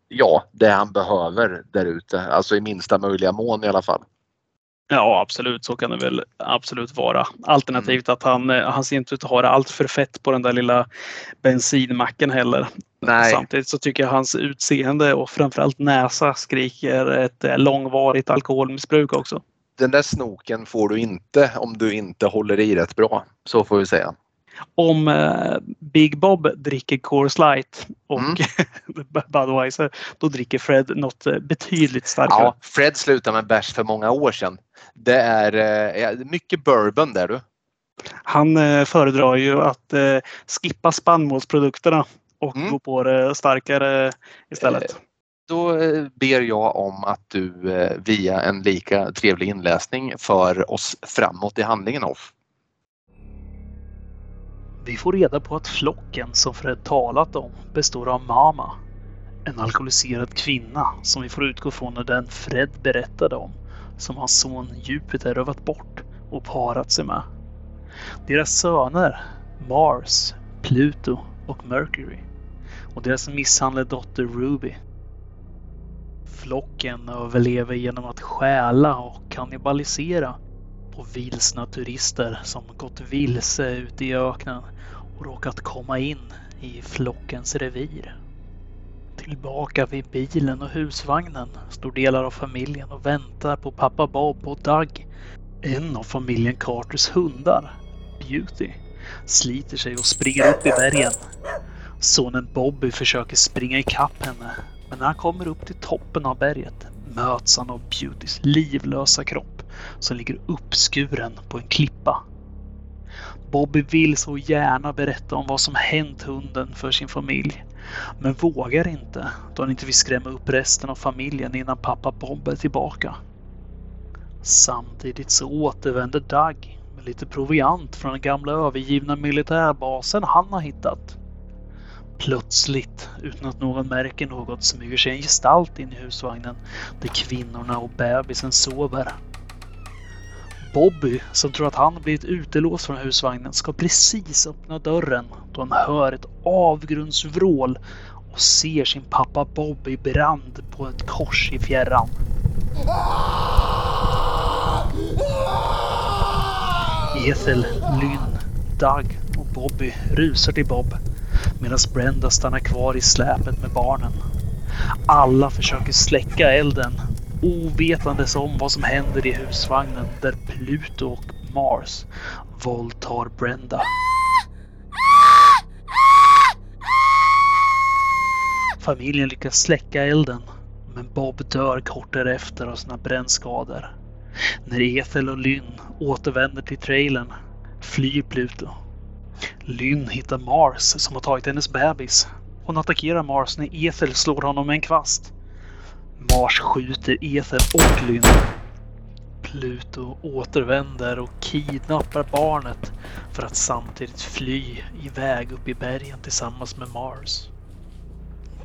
ja, det han behöver där ute. Alltså i minsta möjliga mån i alla fall. Ja absolut, så kan det väl absolut vara. Alternativt att han, eh, han ser inte ut att ha det allt för fett på den där lilla bensinmacken heller. Nej, Samtidigt så tycker jag hans utseende och framförallt näsa skriker ett eh, långvarigt alkoholmissbruk också. Den där snoken får du inte om du inte håller i rätt bra. Så får vi säga. Om eh, Big Bob dricker Coors Light och Mm. Budweiser, då dricker Fred något eh, betydligt starkare. Ja, Fred slutade med bärs för många år sedan. Det är eh, mycket bourbon där du. Han eh, föredrar ju att eh, skippa spannmålsprodukterna och Mm. gå på det starkare istället. Då eh, ber jag om att du eh, via en lika trevlig inläsning för oss framåt i handlingen Off. Vi får reda på att flocken som Fred talat om består av Mama. En alkoholiserad kvinna som vi får utgå från är den Fred berättade om. Som hans son Jupiter rövat bort och parat sig med. Deras söner Mars, Pluto och Mercury. Och deras misshandlade dotter Ruby. Flocken överlever genom att stjäla och kannibalisera på vilsna turister som gått vilse ute i öknen och råkat komma in i flockens revir. Tillbaka vid bilen och husvagnen står delar av familjen och väntar på pappa Bob och Doug. En av familjen Carters hundar, Beauty, sliter sig och springer upp i bergen. Sonen Bobby försöker springa ikapp henne, men när han kommer upp till toppen av berget möts han av Beautys livlösa kropp som ligger uppskuren på en klippa. Bobby vill så gärna berätta om vad som hänt hunden för sin familj. Men vågar inte då han inte vill skrämma upp resten av familjen innan pappa Bob är tillbaka. Samtidigt så återvänder Doug med lite proviant från den gamla övergivna militärbasen han har hittat. Plötsligt, utan att någon märker något, smyger sig en gestalt in i husvagnen där kvinnorna och bebisen sover. Bobby, som tror att han blivit utelåst från husvagnen, ska precis öppna dörren då han hör ett avgrundsvrål och ser sin pappa Bob i brand på ett kors i fjärran. Ethel, Lynn, Doug och Bobby rusar till Bob medan Brenda stannar kvar i släpet med barnen. Alla försöker släcka elden ovetandes om vad som händer i husvagnen där Pluto och Mars våldtar Brenda. Familjen lyckas släcka elden Men Bob dör kort därefter av sina brännskador. När Ethel och Lynn återvänder till trailern flyr Pluto. Lynn hittar Mars som har tagit hennes bebis. Hon attackerar Mars när Ethel slår honom med en kvast. Mars skjuter Ethel och Lynn. Pluto återvänder och kidnappar barnet för att samtidigt fly iväg upp i bergen tillsammans med Mars.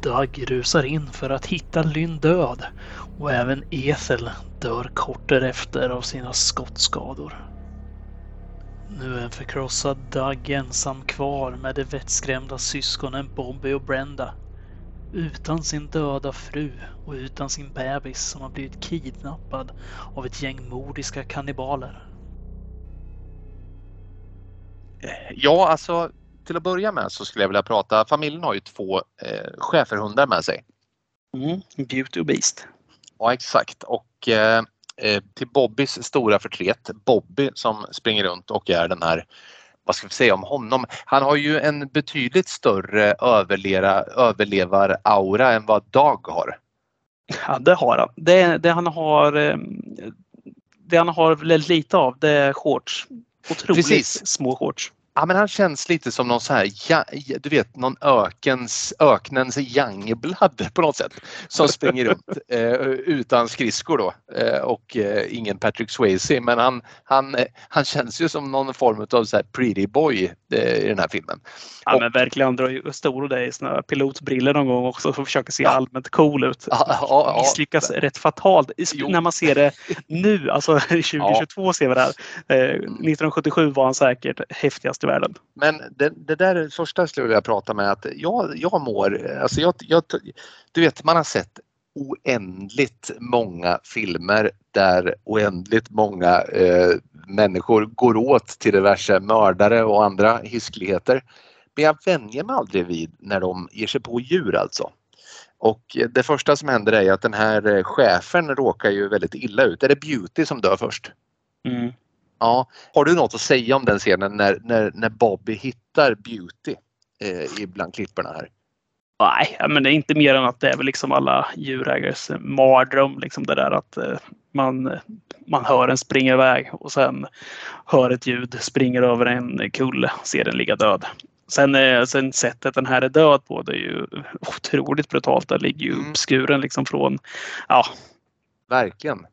Doug rusar in för att hitta Lynn död och även Ethel dör kort därefter av sina skottskador. Nu är en förkrossad Doug ensam kvar med de vettskrämda syskonen Bobby och Brenda. Utan sin döda fru och utan sin bebis som har blivit kidnappad av ett gäng mordiska kannibaler. Ja, alltså till att börja med så skulle jag vilja prata, familjen har ju två eh, schäferhundar med sig. Mm, beauty och Beast. Ja exakt och eh, till Bobbys stora förtret, Bobby som springer runt och är den här vad ska vi säga om honom? Han har ju en betydligt större överleva, överlevar-aura än vad Dag har. Ja, det har han. Det, det han har eh, det han har väldigt lite av det är shorts. Otroligt Precis. små shorts. Ja, men han känns lite som någon så här, ja, du vet någon ökens, öknens Youngblood på något sätt. Som springer runt eh, utan skridskor då eh, och eh, ingen Patrick Swayze men han, han, eh, han känns ju som någon form av så här pretty boy eh, i den här filmen. Ja och, men verkligen, han drar ju stor i sina pilotbriller någon gång också för att försaka se ja. allmänt cool ut. Ja, ja, Misslyckas rätt fatalt. Jo. När man ser det nu, alltså 2022 ser vi det här. 1977 eh, var han säkert häftigast i världen. Men det, det där är det första jag skulle vilja prata med att jag, jag mår, alltså jag, jag, du vet man har sett oändligt många filmer där oändligt många eh, människor går åt till diverse mördare och andra hiskligheter. Men jag vänjer mig aldrig vid när de ger sig på djur alltså. Och det första som händer är att den här chefen råkar ju väldigt illa ut. Är det Beauty som dör först? Mm. Ja. Har du något att säga om den scenen när, när, när Bobby hittar Beauty eh, bland klipporna här? Nej, men det är inte mer än att det är väl liksom alla djurägares mardröm. Liksom det där att eh, man, man hör en springa iväg och sen hör ett ljud, springer över en kulle, ser den ligga död. Sen, eh, sen sättet den här är död på, det är ju otroligt brutalt. Den ligger ju mm. uppskuren liksom från, ja. Verkligen.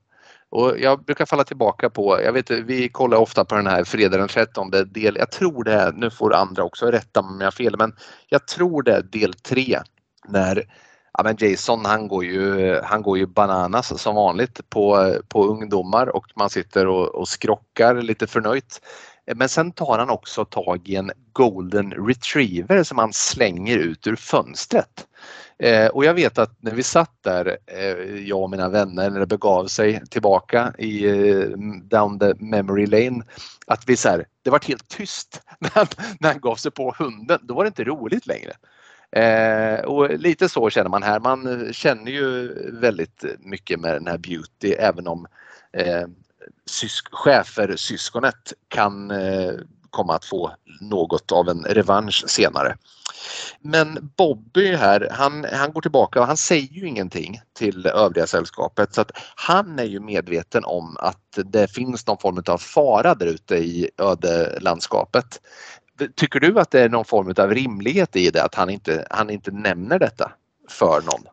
Och jag brukar falla tillbaka på, jag vet vi kollar ofta på den här fredag den 13 del, jag tror det är, nu får andra också rätta mig om jag har fel, men jag tror det är del 3 när ja, men Jason han går ju, han går ju bananas som vanligt på, på ungdomar och man sitter och, och skrockar lite förnöjt. Men sen tar han också tag i en golden retriever som han slänger ut ur fönstret. Eh, och jag vet att när vi satt där, eh, jag och mina vänner, när det begav sig tillbaka i eh, down the memory lane, att vi så här, det var helt tyst när han, när han gav sig på hunden. Då var det inte roligt längre. Eh, och lite så känner man här. Man känner ju väldigt mycket med den här Beauty även om eh, sysk schäfersyskonet kan eh, komma att få något av en revansch senare. Men Bobby här, han, han går tillbaka och han säger ju ingenting till övriga sällskapet så att han är ju medveten om att det finns någon form av fara där ute i ödelandskapet. Tycker du att det är någon form av rimlighet i det att han inte, han inte nämner detta för någon?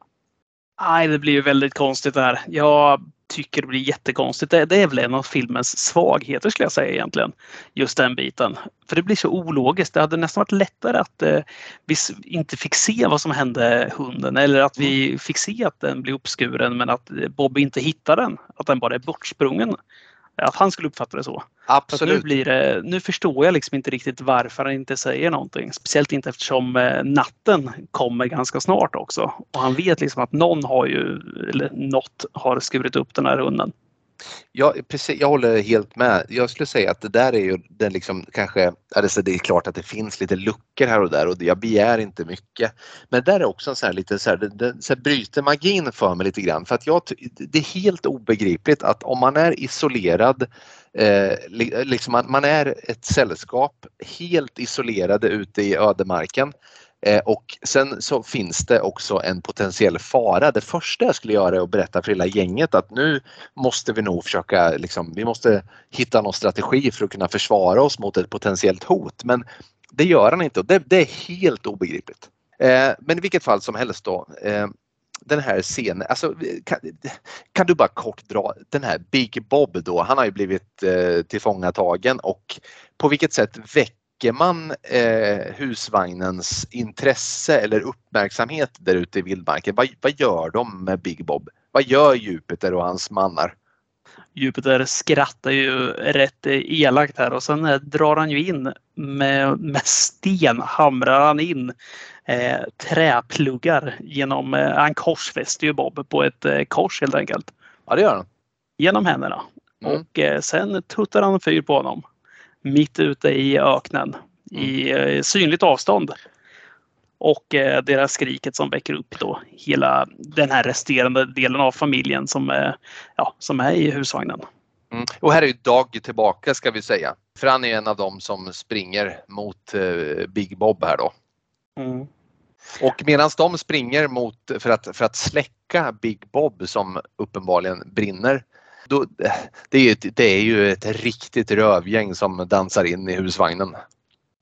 Nej, det blir ju väldigt konstigt där. Jag tycker det blir jättekonstigt. Det, det är väl en av filmens svagheter skulle jag säga egentligen. Just den biten. För det blir så ologiskt. Det hade nästan varit lättare att eh, vi inte fick se vad som hände hunden eller att vi mm. fick se att den blev uppskuren men att Bob inte hittar den. Att den bara är bortsprungen att han skulle uppfatta det så. Absolut. nu, blir det, nu förstår jag liksom inte riktigt varför han inte säger någonting. Speciellt inte eftersom eh, natten kommer ganska snart också. Och han vet liksom att någon har ju, eller något har skurit upp den här hunden. Ja, precis, jag håller helt med. Jag skulle säga att det där är ju den liksom kanske, alltså det är klart att det finns lite luckor här och där och jag begär inte mycket. Men där är också en sån här lite så här, det, det så här bryter magin för mig lite grann för att jag, det är helt obegripligt att om man är isolerad, eh, liksom man, man är ett sällskap helt isolerade ute i ödemarken Eh, och sen så finns det också en potentiell fara. Det första jag skulle göra är att berätta för hela gänget att nu måste vi nog försöka, liksom, vi måste hitta någon strategi för att kunna försvara oss mot ett potentiellt hot. Men det gör han inte och det, det är helt obegripligt. Eh, men i vilket fall som helst då. Eh, den här scenen, alltså, kan, kan, du bara kort dra den här Big Bob då, han har ju blivit eh, tillfångatagen och på vilket sätt väcker man eh, husvagnens intresse eller uppmärksamhet där ute i vildmarken? Vad, vad gör de med Big Bob? Vad gör Jupiter och hans mannar? Jupiter skrattar ju rätt elakt här och sen eh, drar han ju in med, med sten hamrar han in eh, träpluggar genom, eh, han korsfäster ju Bob på ett eh, kors helt enkelt. Ja det gör han. Genom händerna. Mm. Och eh, sen tuttar han fyr på honom. Mitt ute i öknen. Mm. I eh, synligt avstånd. Och eh, deras skriket som väcker upp då hela den här resterande delen av familjen som, eh, ja, som är i husvagnen. Mm. Och här är ju Dag tillbaka ska vi säga. För han är en av dem som springer mot Big Bob här då. Mm. Och medan de springer mot, för, att, för att släcka Big Bob som uppenbarligen brinner då, det, är ju, det är ju ett riktigt rövgäng som dansar in i husvagnen.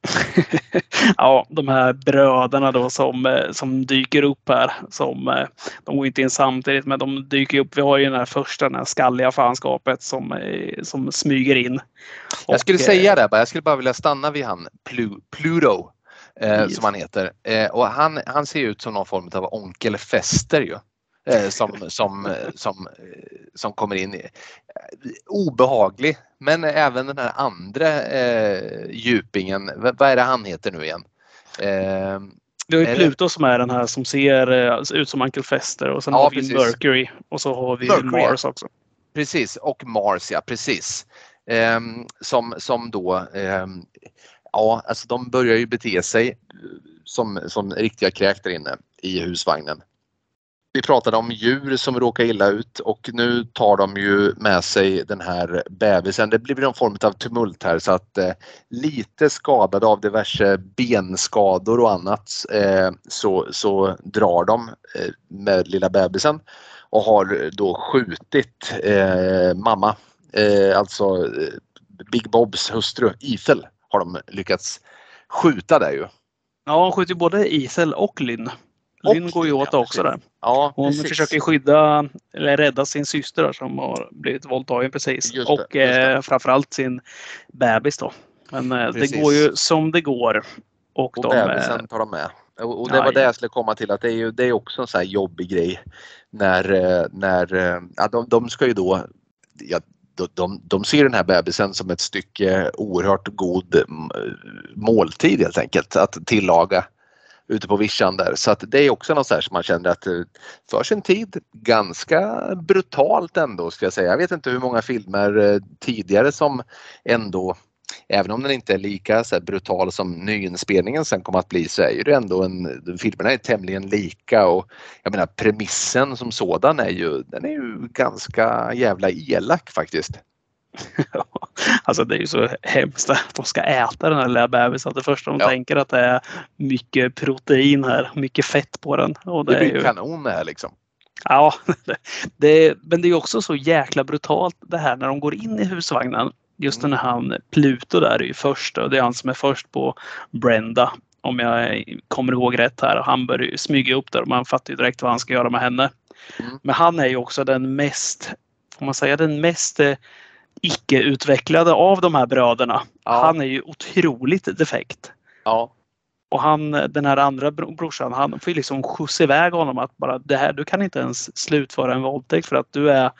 ja, de här bröderna då som, eh, som dyker upp här. Som, eh, de går inte in samtidigt men de dyker upp. Vi har ju den här första, den här skalliga fanskapet som, eh, som smyger in. Jag skulle säga det, jag skulle bara vilja stanna vid han Pluto. Eh, som han heter. Eh, och han, han ser ut som någon form av onkel Fester ju. Eh, som, som, som, som kommer in. Obehaglig men även den här andra eh, djupingen, vad är det han heter nu igen? Eh, vi har ju Pluto som är den här som ser eh, ut som Uncle Fester och sen ja, har vi precis. Mercury och så har vi Mercury, Mars också. Precis och Mars ja, precis. Eh, som, som då, eh, ja alltså de börjar ju bete sig som, som riktiga kräk där inne i husvagnen. Vi pratade om djur som råkar illa ut och nu tar de ju med sig den här bebisen. Det blir någon form av tumult här så att eh, lite skadade av diverse benskador och annat eh, så, så drar de eh, med lilla bebisen och har då skjutit eh, mamma, eh, alltså eh, Big Bobs hustru Ethel har de lyckats skjuta där ju. Ja, de skjuter både Ethel och Lynn. Lynn går ju åt ja, också där. Ja, Hon precis. försöker skydda eller rädda sin syster som har blivit våldtagen precis. Just och det, eh, framförallt sin bebis då. Men eh, det går ju som det går. Och, och de, bebisen tar de med. Och, och det var det jag skulle komma till att det är ju det är också en sån här jobbig grej. När, eh, när eh, ja, de, de ska ju då ja, de, de, de ser den här bebisen som ett stycke oerhört god måltid helt enkelt att tillaga ute på vischan där. Så att det är också något så som man känner att eh, för sin tid ganska brutalt ändå ska jag säga. Jag vet inte hur många filmer eh, tidigare som ändå Även om den inte är lika så brutal som nyinspelningen sen kommer att bli så är det ändå en, filmerna är tämligen lika och jag menar premissen som sådan är ju, den är ju ganska jävla elak faktiskt. alltså det är ju så hemskt att de ska äta den här lilla bebisen. Det första de ja. tänker att det är mycket protein här, mycket fett på den. Och det, det blir ju... kanon det här liksom. Ja, det, men det är också så jäkla brutalt det här när de går in i husvagnen. Just mm. när han Pluto där är ju först och det är han som är först på Brenda. Om jag kommer ihåg rätt här. Han börjar ju smyga upp där och man fattar ju direkt vad han ska göra med henne. Mm. Men han är ju också den mest, får man säga den mest eh, icke-utvecklade av de här bröderna. Ja. Han är ju otroligt defekt. Ja. Och han, den här andra brorsan, han får ju liksom skjutsa iväg honom att bara det här, du kan inte ens slutföra en våldtäkt för att du är,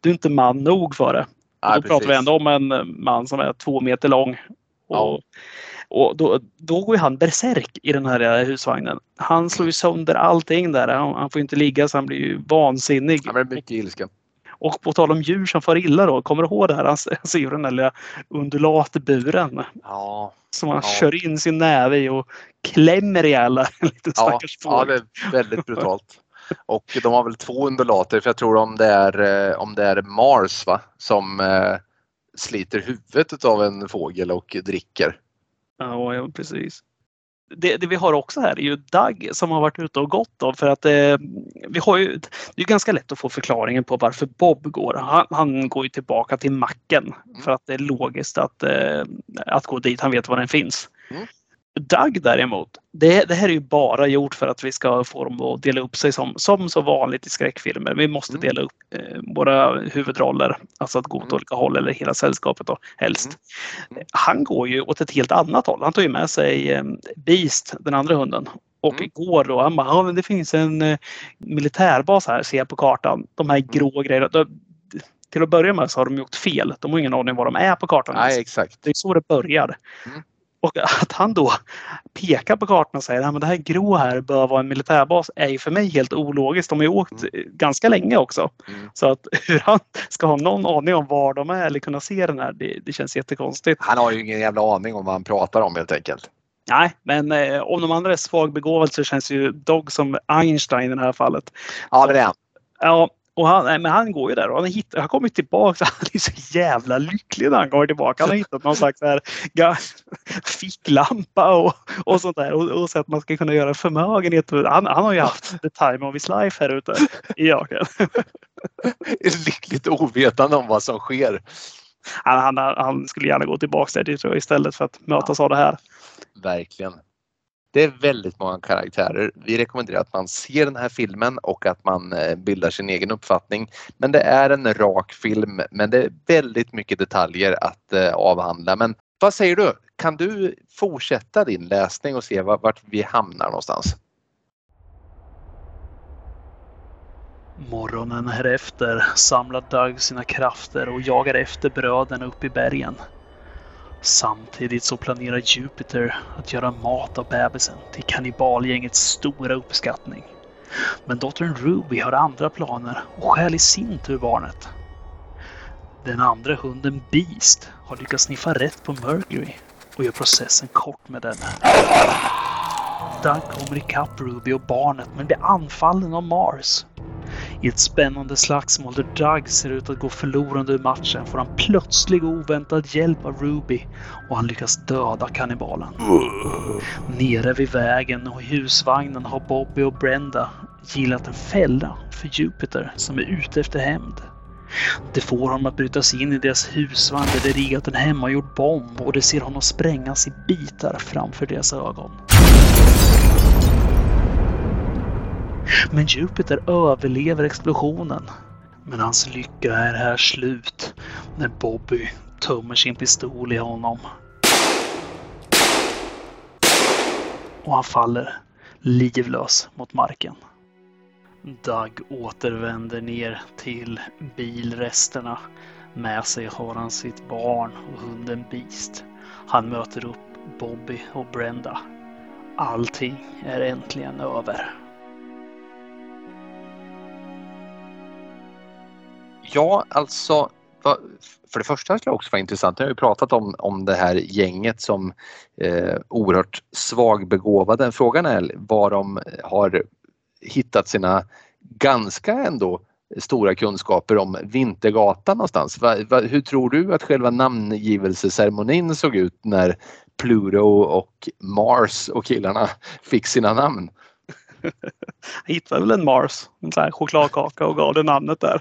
du är inte man nog för det. Ja, då pratar vi ändå om en man som är två meter lång. Och, ja. och då, då går han berserk i den här husvagnen. Han slår ju sönder allting där. Han, han får inte ligga så han blir ju vansinnig. Han blir mycket ilsken. Och på tal om djur som far illa då, kommer du ihåg det här? Han ser den där lilla undulatburen. Ja. Som han ja. kör in sin näve i och klämmer ihjäl en liten stackars ja, ja, det är väldigt brutalt. Och de har väl två undulater för jag tror om det är, eh, om det är Mars va? som eh, sliter huvudet av en fågel och dricker. Ja, ja precis. Det, det, vi har också här är ju Doug som har varit ute och gått då för att eh, vi har ju, det är ganska lätt att få förklaringen på varför Bob går. Han, han går ju tillbaka till macken mm. för att det är logiskt att, eh, att gå dit. Han vet var den finns. Mm. Doug däremot, det, det, här är ju bara gjort för att vi ska få dem att dela upp sig som, som så vanligt i skräckfilmer. Vi måste mm. dela upp eh, våra huvudroller, alltså att gå åt mm. olika håll eller hela sällskapet då helst. Mm. Han går ju åt ett helt annat håll. Han tar ju med sig eh, Beast, den andra hunden, och mm. går då. Han bara, ja, men det finns en eh, militärbas här ser jag på kartan. De här grå grejerna. till att börja med så har de gjort fel. De har ingen aning var de är på kartan. Nej, exakt. Det är så det börjar. Mm. Och att han då pekar på kartan och säger att det här grå här bör vara en militärbas är ju för mig helt ologiskt. De har ju åkt mm. ganska länge också. Mm. Så att hur han ska ha någon aning om var de är eller kunna se den här, det, det känns jättekonstigt. Han har ju ingen jävla aning om vad han pratar om helt enkelt. Nej, men eh, om de andra är svagbegåvade så känns ju Dog som Einstein i det här fallet. Ja, det är han. Ja, och han, men han går ju där och han, hittar, han kommer tillbaka. Han är så jävla lycklig när han kommer tillbaka. Han har hittat någon slags här, ficklampa och, och sånt där. Och, och så att man ska kunna göra förmögenhet. Han, han har ju haft the time of his life här ute i öknen. Lyckligt ovetande om vad som sker. Han, han, han skulle gärna gå tillbaka där tror jag, istället för att mötas av det här. Verkligen. Det är väldigt många karaktärer. Vi rekommenderar att man ser den här filmen och att man eh, bildar sin egen uppfattning. Men det är en rak film, men det är väldigt mycket detaljer att eh, avhandla. Men vad säger du? Kan du fortsätta din läsning och se vart vi hamnar någonstans? Morgonen härefter samlar Doug sina krafter och jagar efter bröderna upp i bergen. Samtidigt så planerar Jupiter att göra mat av bebisen till kannibalgängets stora uppskattning. Men dottern Ruby har andra planer och stjäl i sin tur barnet. Den andra hunden Beast har lyckats sniffa rätt på Mercury och gör processen kort med den. Doug kommer ikapp Ruby och barnet men blir anfallen av Mars. I ett spännande slagsmål där Doug ser ut att gå förlorande ur matchen får han plötslig och oväntad hjälp av Ruby och han lyckas döda kannibalen. Nere vid vägen och i husvagnen har Bobby och Brenda gillat en fälla för Jupiter som är ute efter hämnd. Det får honom att bryta sig in i deras husvagn där det riggat en hemmagjord bomb och det ser honom sprängas i bitar framför deras ögon. Men Jupiter överlever explosionen. Men hans lycka är här slut när Bobby tömmer sin pistol i honom. Och han faller livlös mot marken. Doug återvänder ner till bilresterna. Med sig har han sitt barn och hunden Beast. Han möter upp Bobby och Brenda. Allting är äntligen över. Ja, alltså för det första skulle det också vara intressant, jag har ju pratat om, om det här gänget som eh, oerhört svagbegåvade. Frågan är var de har hittat sina ganska ändå stora kunskaper om Vintergatan någonstans. Va, va, hur tror du att själva namngivelseceremonin såg ut när Pluto och Mars och killarna fick sina namn? Hittade väl en Mars, en sån här chokladkaka och gav det namnet där.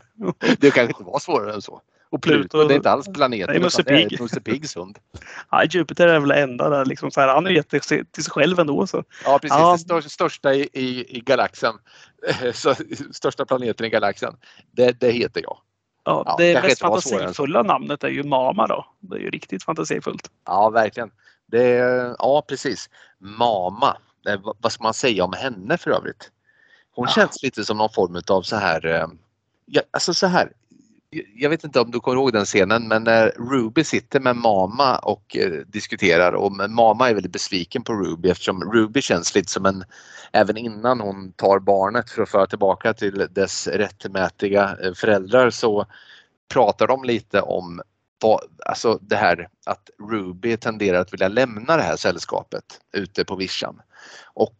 Det kanske inte var svårare än så. Och Pluto, det är inte alls planeten nej, Musse Pigg. Musse Piggs hund. Ja, Jupiter är väl enda där liksom så här, han är jätte till sig själv ändå. Så. Ja precis, ja. den största i, i, i galaxen. Så, största planeten i galaxen. Det, det heter jag. Ja, ja det mest fantasifulla namnet är ju Mama då. Det är ju riktigt fantasifullt. Ja, verkligen. Det ja, precis. Mama. Vad ska man säga om henne för övrigt? Hon ja. känns lite som någon form av så här, eh, ja, alltså så här. Jag vet inte om du kommer ihåg den scenen men när Ruby sitter med Mama och eh, diskuterar och Mama är väldigt besviken på Ruby eftersom Ruby känns lite som en, även innan hon tar barnet för att föra tillbaka till dess rättmätiga eh, föräldrar så pratar de lite om vad, alltså det här att Ruby tenderar att vilja lämna det här sällskapet ute på vischan. Och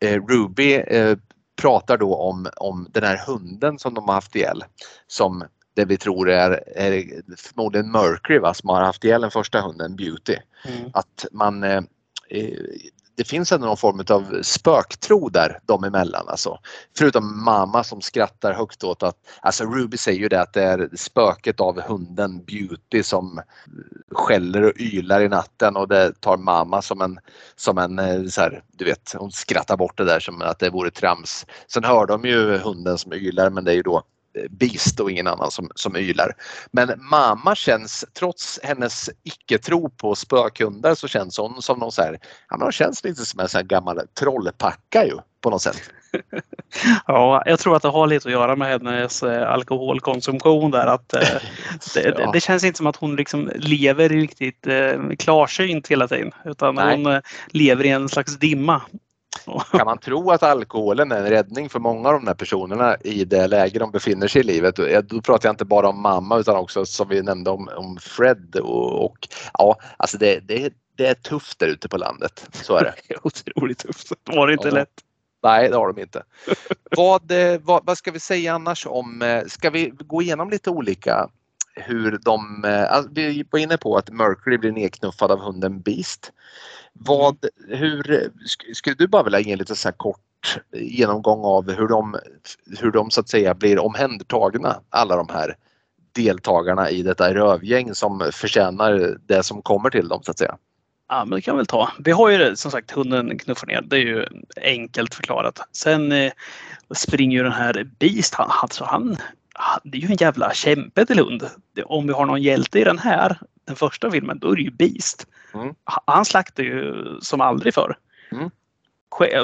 eh, Ruby eh, pratar då om, om den här hunden som de har haft ihjäl som det vi tror är, är förmodligen Mercury va, som har haft ihjäl den första hunden Beauty. Mm. Att man eh, eh det finns ändå någon form av spöktro där dem emellan. Alltså. Förutom mamma som skrattar högt åt att, alltså Ruby säger ju det att det är spöket av hunden Beauty som skäller och ylar i natten och det tar mamma som en, som en eh, så här, du vet, hon skrattar bort det där som att det vore trams. Sen hör de ju hunden som ylar men det är ju då Beast och ingen annan som, som ylar. Men mamma känns, trots hennes icke-tro på spökhundar så känns hon som någon så här, ja men hon känns lite som en sån här gammal trollpacka ju på något sätt. ja, jag tror att det har lite att göra med hennes eh, alkoholkonsumtion där. Att, eh, det, ja. det, känns inte som att hon liksom lever riktigt eh, klarsynt hela tiden utan Nej. hon lever i en slags dimma. Kan man tro att alkoholen är en räddning för många av de här personerna i det läge de befinner sig i livet? Då pratar jag inte bara om mamma utan också som vi nämnde om, om Fred och, och ja, alltså det, det, det är tufft där ute på landet. Så är det. Otroligt tufft. Det var det inte ja. lätt. Nej, det har de inte. vad, eh, vad, vad, ska vi säga annars om, eh, ska vi gå igenom lite olika hur de, eh, vi var inne på att Mercury blir nedknuffad av hunden Beast. Vad, hur, skulle du bara vilja ge en lite så kort genomgång av hur de, hur de så att säga blir omhändertagna, alla de här deltagarna i detta rövgäng som förtjänar det som kommer till dem så att säga? Ja, men det kan vi väl ta. Vi har ju som sagt hunden knuffar ner. Det är ju enkelt förklarat. Sen eh, springer ju den här Beast. Han, alltså han, det är ju en jävla kämpe till hund. Om vi har någon hjälte i den här, den första filmen, då är det ju Beast. Mm. Han slaktar ju som aldrig förr. Mm.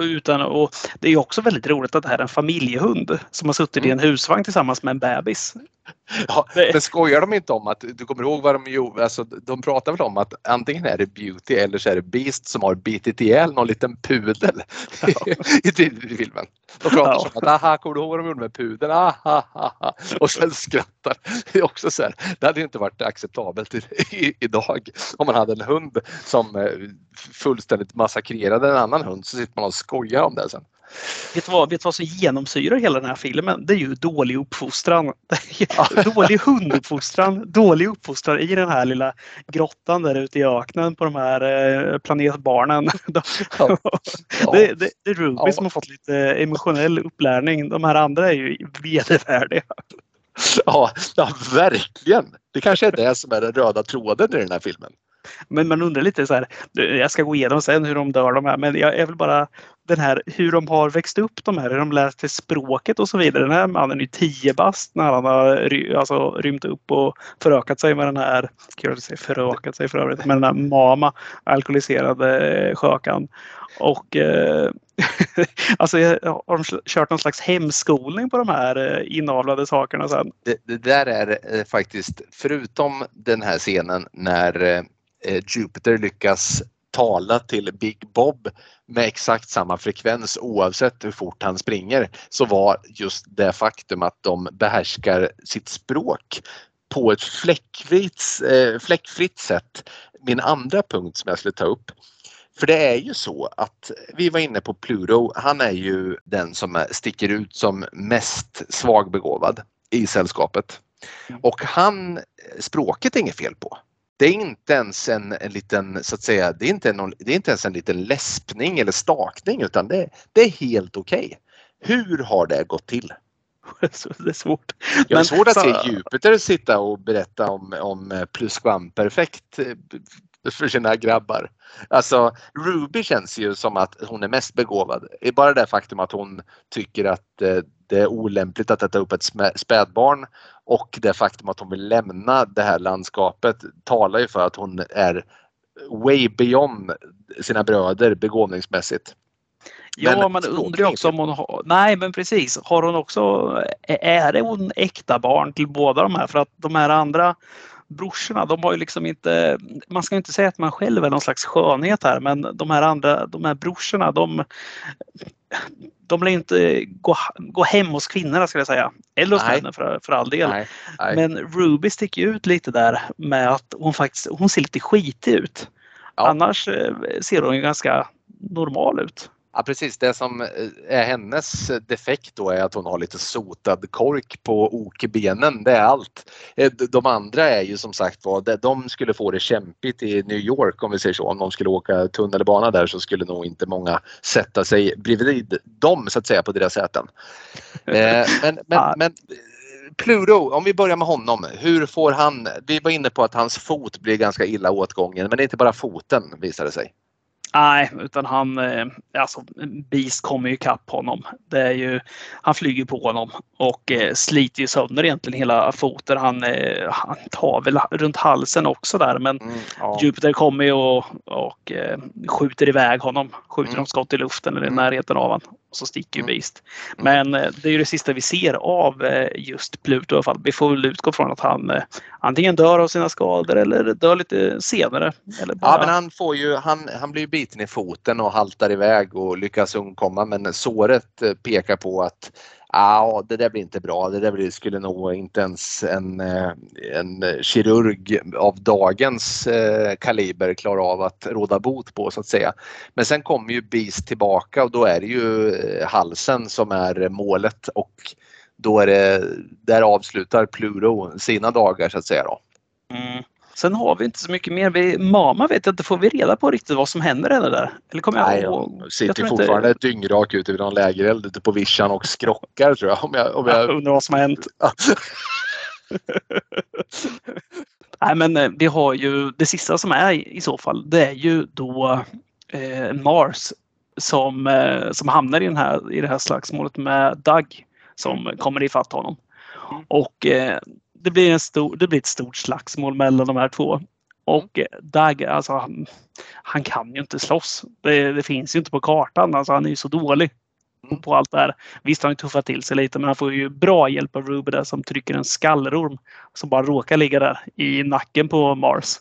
Utan, och det är också väldigt roligt att det här är en familjehund som har suttit mm. i en husvagn tillsammans med en bebis. Ja, men skojar de inte om att, du kommer ihåg vad de gjorde, alltså, de pratar väl om att antingen är det Beauty eller så är det Beast som har bitit ihjäl någon liten pudel ja. i, i filmen. De pratar ja. som att, aha, kommer du ihåg vad de gjorde med pudeln? Aha, aha. Och sen skrattar. Det är också så här, det hade inte varit acceptabelt i, i, idag om man hade en hund som eh, fullständigt massakrerade en annan hund så sitter man och skojar om det sen. Vet du vad, vet du vad som genomsyrar hela den här filmen? Det är ju dålig uppfostran. dålig hunduppfostran, dålig uppfostran i den här lilla grottan där ute i öknen på de här eh, planetbarnen. Ja. Det, det, det, är Ruby ja. som har fått lite emotionell upplärning. De här andra är ju vedervärdiga. Ja, ja, verkligen. Det kanske är det som är den röda tråden i den här filmen. Men man undrar lite så här, jag ska gå igenom sen hur de dör de här, men jag, är väl bara den här hur de har växt upp de här, hur de lärt sig språket och så vidare. Den här mannen är ju tio bast när han har alltså, rymt upp och förökat sig med den här, kul att säga förökat sig för övrigt, med den här mama, alkoholiserade skökan. Och eh, alltså har de kört någon slags hemskolning på de här eh, inavlade sakerna sen? Det, det där är eh, faktiskt, förutom den här scenen när eh, Jupiter lyckas tala till Big Bob med exakt samma frekvens oavsett hur fort han springer så var just det faktum att de behärskar sitt språk på ett fläckfritt, eh, fläckfritt sätt min andra punkt som jag skulle ta upp. För det är ju så att vi var inne på Pluto, han är ju den som sticker ut som mest svagbegåvad i sällskapet. Mm. Och han, språket är inget fel på. Det är inte ens en, en liten, så att säga, det är inte, någon, det är inte ens en liten läspning eller stakning utan det, det är helt okej. Okay. Hur har det gått till? det är svårt. Ja, det är svårt att se Jupiter sitta och berätta om, om plusquamperfekt för sina grabbar. Alltså Ruby känns ju som att hon är mest begåvad. Det är bara det faktum att hon tycker att eh, det är olämpligt att äta upp ett spädbarn och det faktum att hon vill lämna det här landskapet talar ju för att hon är way beyond sina bröder begåvningsmässigt. Ja, men man undrar också om hon har... Nej, men precis. Har hon också... Är hon äkta barn till båda de här? För att de här andra brorsorna, de har ju liksom inte... Man ska inte säga att man själv är någon slags skönhet här, men de här andra, de här brorsorna, de de lär inte gå, gå hem hos kvinnorna ska jag säga. Eller hos männen för, för all del. Nej, nej. Men Ruby sticker ut lite där med att hon faktiskt hon ser lite skitig ut. Ja. Annars eh, ser hon ju ganska normal ut. Ja precis, det som eh, är hennes defekt då är att hon har lite sotad kork på okbenen. Det är allt. Eh, de andra är ju som sagt var, de skulle få det kämpigt i New York om vi säger så. Om de skulle åka tunnelbana där så skulle nog inte många sätta sig bredvid dem så att säga på deras säten. Eh, men, men, men Pluto, om vi börjar med honom. Hur får han, vi var inne på att hans fot blir ganska illa åtgången men det är inte bara foten visar det sig. Nej, utan han, eh, alltså Beast kommer ju ikapp honom. Det är ju, han flyger på honom och eh, sliter ju sönder egentligen hela foten. Han, eh, han tar väl runt halsen också där men mm, ja. Jupiter kommer ju och, och skjuter iväg honom. Skjuter mm. skott i luften eller i mm. närheten av honom. Och så sticker ju mm. Beast. Mm. Men eh, det är ju det sista vi ser av eh, just Pluto i alla fall. Vi får väl utgå från att han antingen dör av sina skador eller dör lite senare. Eller bara... Ja men han får ju, han, han blir biten i foten och haltar iväg och lyckas undkomma men såret pekar på att Ja, det där blir inte bra. Det där skulle nog inte ens en, eh, en kirurg av dagens eh, kaliber klara av att råda bot på så att säga. Men sen kommer ju Beast tillbaka och då är det ju eh, halsen som är målet och då är det, där avslutar Pluro sina dagar så att säga. Då. Mm. Sen har vi inte så mycket mer. Vi, Mama vet jag inte, får vi reda på riktigt vad som händer henne där? Eller kommer jag Nej, hon sitter fortfarande inte... dyngrak ute vid någon lägereld ute på vischan och skrockar tror jag. Om jag, om jag... jag undrar vad som har hänt. Nej men eh, vi har ju det sista som är i så fall det är ju då eh, Mars som, eh, som hamnar i, den här, i det här slagsmålet med Doug som kommer ifatt honom. Mm. Och eh, det, blir en stor, det blir ett stort slagsmål mellan de här två. Och mm. Dag, alltså, han, han kan ju inte slåss. Det, det, finns ju inte på kartan. Alltså, han är ju så dålig mm. på allt det här. Visst har han tuffat till sig lite men han får ju bra hjälp av Ruby där som trycker en skallerorm som bara råkar ligga där i nacken på Mars.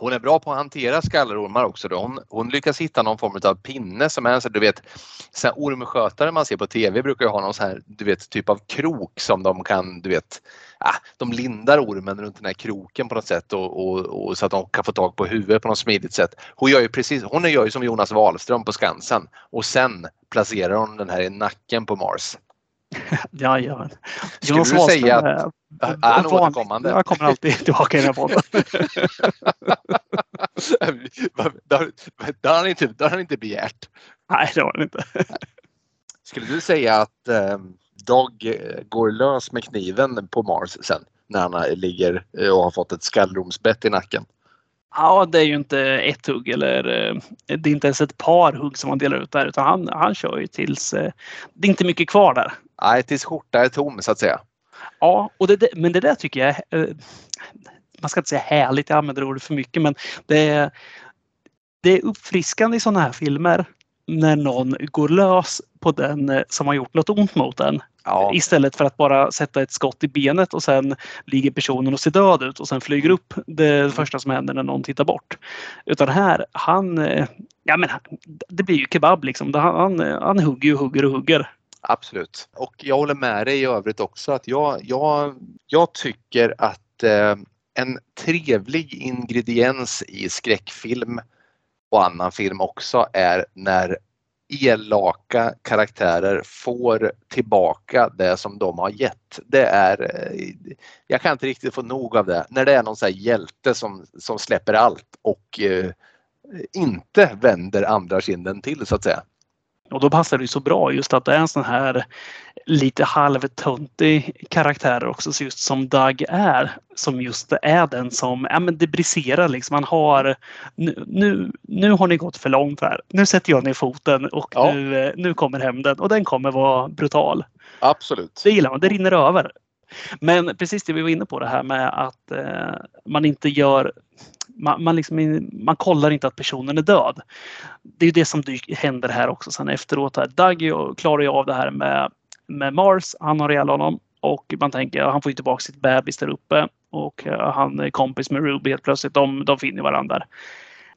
Hon är bra på att hantera skallerormar också. Då. Hon, hon lyckas hitta någon form av pinne som är så du vet, så ormskötare man ser på tv brukar ju ha någon så här, du vet, typ av krok som de kan, du vet, ah, de lindar ormen runt den här kroken på något sätt och, och, och, så att de kan få tag på huvudet på något smidigt sätt. Hon gör ju precis, hon gör ju som Jonas Wahlström på Skansen och sen placerar hon den här i nacken på Mars. Ja, ja. Skulle Jonas du säga att han är återkommande? Jag kommer alltid tillbaka i den här podden. det, har, han inte, han inte begärt. Nej, det har han inte. Skulle du säga att eh, Dog eh, går lös med kniven på Mars sen när han ligger eh, och har fått ett skallromsbett i nacken? Ja, det är ju inte ett hugg eller eh, det är inte ens ett par hugg som han delar ut där utan han, han kör ju tills det är inte mycket kvar där. Nej, tills skjorta är tom så att säga. Ja, och det, men det där tycker jag man ska inte säga härligt, jag använder ordet för mycket, men det är, det är uppfriskande i sådana här filmer när någon går lös på den eh, som har gjort något ont mot den. Ja. Istället för att bara sätta ett skott i benet och sen ligger personen och ser död ut och sen flyger upp det mm. första som händer när någon tittar bort. Utan här, han, eh, ja men det blir ju kebab liksom. Han, han hugger och hugger och hugger. Absolut. Och jag håller med dig i övrigt också att jag, jag, jag tycker att eh, en trevlig ingrediens i skräckfilm och annan film också är när elaka karaktärer får tillbaka det som de har gett. Det är, eh, jag kan inte riktigt få nog av det. När det är någon så hjälte som, som släpper allt och eh, inte vänder andra kinden till så att säga. Och då passar det så bra just att det är en sån här lite halvtöntig karaktär också just som Doug är. Som just är den som ja, men det briserar liksom. Man har nu, nu, nu har ni gått för långt här. Nu sätter jag ner foten och ja. nu, nu kommer hämnden och den kommer vara brutal. Absolut. Det gillar man. Det rinner över. Men precis det vi var inne på det här med att eh, man inte gör man, man, liksom, man kollar inte att personen är död. Det är det som händer här också sen efteråt. Här. Doug klarar ju av det här med, med Mars. Han har ihjäl honom och man tänker att han får ju tillbaka sitt bebis där uppe och eh, han är kompis med Ruby helt plötsligt. De, de finner varandra.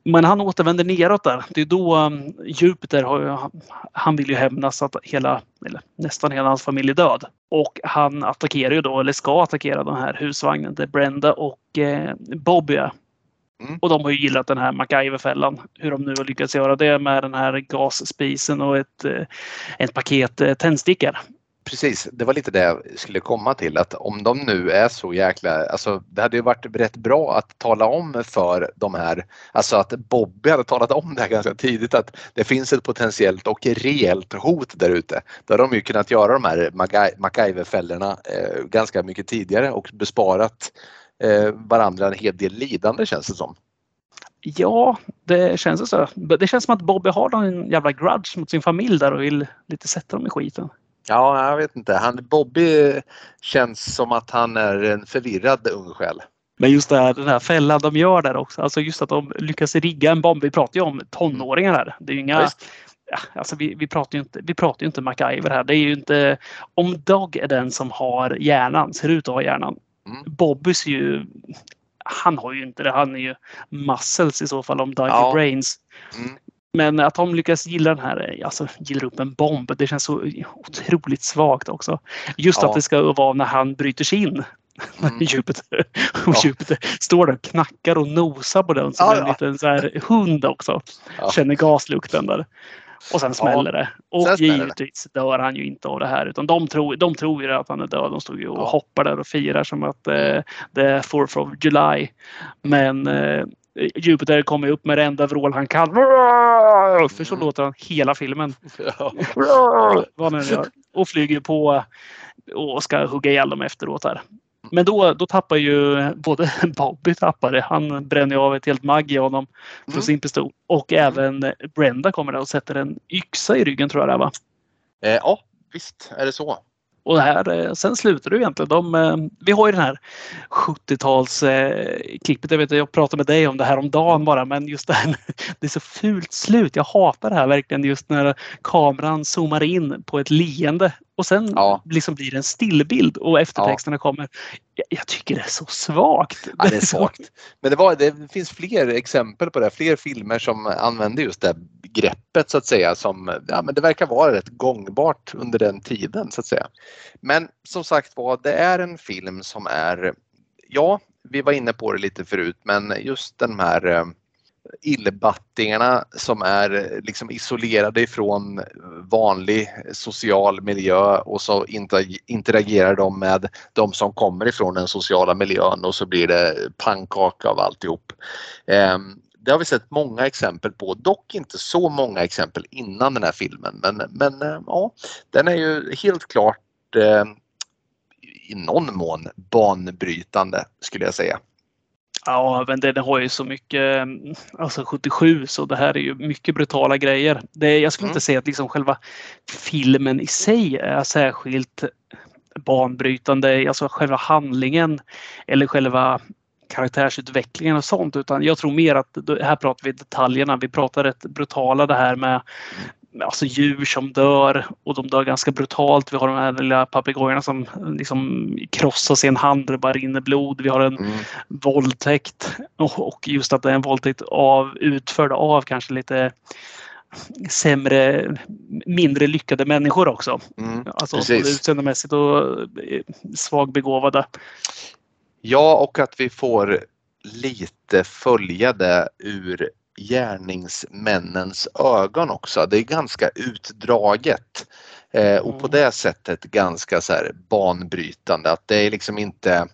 Men han återvänder neråt där. Det är då um, Jupiter har, han vill ju hämnas att hela, eller nästan hela hans familj är död. Och han attackerar ju då, eller ska attackera den här husvagnen där Brenda och eh, Bobby är. Mm. Och de har ju gillat den här MacGyver-fällan. Hur de nu har lyckats göra det med den här gasspisen och ett, eh, ett paket eh, tändstickor. Precis, det var lite det jag skulle komma till att om de nu är så jäkla, alltså det hade ju varit rätt bra att tala om för de här, alltså att Bobby hade talat om det här ganska tidigt att det finns ett potentiellt och reellt hot där ute. Då har de ju kunnat göra de här MacGyver-fällorna eh, ganska mycket tidigare och besparat eh, varandra en hel del lidande känns det som. Ja, det känns så. Det känns som att Bobby har någon jävla grudge mot sin familj där och vill lite sätta dem i skiten. Ja, jag vet inte. Han, Bobby känns som att han är en förvirrad ung själ. Men just det här, den här fällan de gör där också. Alltså just att de lyckas rigga en bomb. Vi pratar ju om tonåringar här. Det är ju inga... Ja, alltså vi, vi, pratar ju inte, vi pratar inte MacGyver här. Det är ju inte... Om Doug är den som har hjärnan, ser ut att ha hjärnan. Mm. Bobbys ju... Han har ju inte det. Han är ju muscles i så fall om Doug ja. brains. Mm. Men att de lyckas gilla den här, alltså gillar upp en bomb, det känns så otroligt svagt också. Just ja. att det ska vara när han bryter sig in. Mm. Jupiter, och ja. Jupiter står där och knackar och nosar på den som ja, en liten så här hund också. Känner gaslukten där. Och sen smäller det. Och sen givetvis dör han ju inte av det här utan de tror, de tror ju att han är död. De står ju och hoppar där och firar som att eh, det är 4th of July. Men eh, Jupiter kommer upp med det enda vrål han kan. För så mm. låter han hela filmen. Vad han gör. Och flyger på och ska hugga ihjäl dem efteråt. Här. Men då, då tappar ju både Bobby tappar det. Han bränner av ett helt magg i honom från mm. sin pistol. Och mm. även Brenda kommer där och sätter en yxa i ryggen tror jag det va? Eh, ja, visst är det så. Och det här, eh, sen slutar det egentligen. De, eh, vi har ju den här 70-talsklippet. Jag, vet, jag pratade med dig om det här om dagen bara men just det här, det är så fult slut. Jag hatar det här verkligen just när kameran zoomar in på ett leende och sen ja. liksom blir det en stillbild och eftertexterna ja. kommer. Jag, jag, tycker det är så svagt. Ja, det är svagt. Men det, var, det finns fler exempel på det, fler filmer som använder just det greppet så att säga som, ja men det verkar vara rätt gångbart under den tiden så att säga. Men som sagt var, det är en film som är, ja, vi var inne på det lite förut, men just den här eh, illbattingarna som är liksom isolerade ifrån vanlig social miljö och så interagerar de med de som kommer ifrån den sociala miljön och så blir det pannkaka av alltihop. Ehm, det har vi sett många exempel på, dock inte så många exempel innan den här filmen men, men eh, ja, den är ju helt klart eh, i någon mån banbrytande skulle jag säga. Ja, men den har ju så mycket, alltså 77 så det här är ju mycket brutala grejer. Det, jag skulle mm. inte säga att liksom själva filmen i sig är särskilt banbrytande, alltså själva handlingen eller själva karaktärsutvecklingen och sånt utan jag tror mer att här pratar vi detaljerna. Vi pratar rätt brutala det här med alltså djur som dör och de dör ganska brutalt. Vi har de här lilla papegojorna som liksom krossas i en hand och det bara rinner blod. Vi har en mm. våldtäkt och just att det är en våldtäkt av, utförd av kanske lite sämre, mindre lyckade människor också. Mm, alltså utseendemässigt och eh, svagbegåvade. Ja, och att vi får lite följa det ur gärningsmännens ögon också. Det är ganska utdraget eh, och på mm. det sättet ganska så här banbrytande att det är liksom inte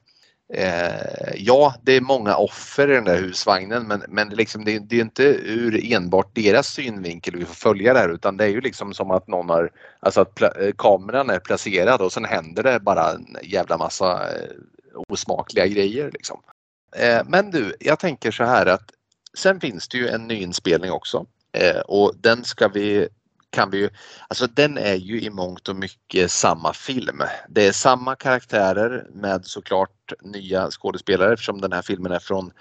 eh, Ja, det är många offer i den där husvagnen men, men liksom det, det är inte ur enbart deras synvinkel vi får följa det här utan det är ju liksom som att någon har, alltså att eh, kameran är placerad och sen händer det bara en jävla massa eh, osmakliga grejer. Liksom. Eh, men du, jag tänker så här att sen finns det ju en nyinspelning också eh, och den ska vi kan vi ju, alltså den är ju i mångt och mycket samma film. Det är samma karaktärer med såklart nya skådespelare eftersom den här filmen är från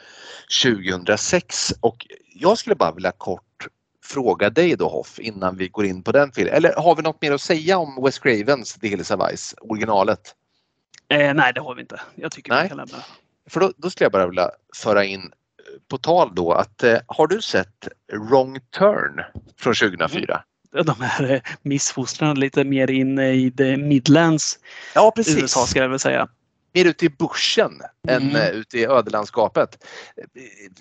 2006 och jag skulle bara vilja kort fråga dig då Hoff innan vi går in på den filmen. Eller har vi något mer att säga om Wes Cravens The Hills of Ice, originalet? Eh, nej, det har vi inte. Jag tycker nej. vi kan lämna För då, då skulle jag bara vilja föra in på tal då att eh, har du sett Wrong Turn från 2004? Mm. De här eh, missfostrarna lite mer inne i the Midlands ja, precis. USA ska jag väl säga. mer ute i bushen mm. än ute i ödelandskapet.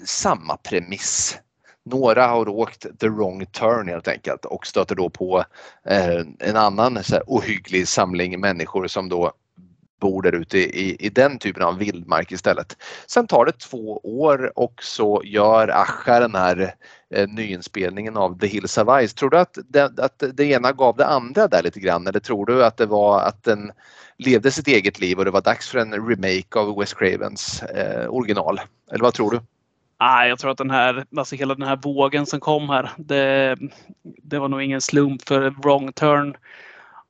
Samma premiss. Några har åkt the wrong turn helt enkelt och stöter då på eh, en annan så här, ohygglig samling människor som då bor där ute i, i den typen av vildmark istället. Sen tar det två år och så gör Ascha den här eh, nyinspelningen av The Hills of Ice. Tror du att det, att det ena gav det andra där lite grann eller tror du att det var att den levde sitt eget liv och det var dags för en remake av Wes Cravens eh, original? Eller vad tror du? Nej, jag tror att den här, alltså hela den här vågen som kom här, det, det var nog ingen slump för Wrong Turn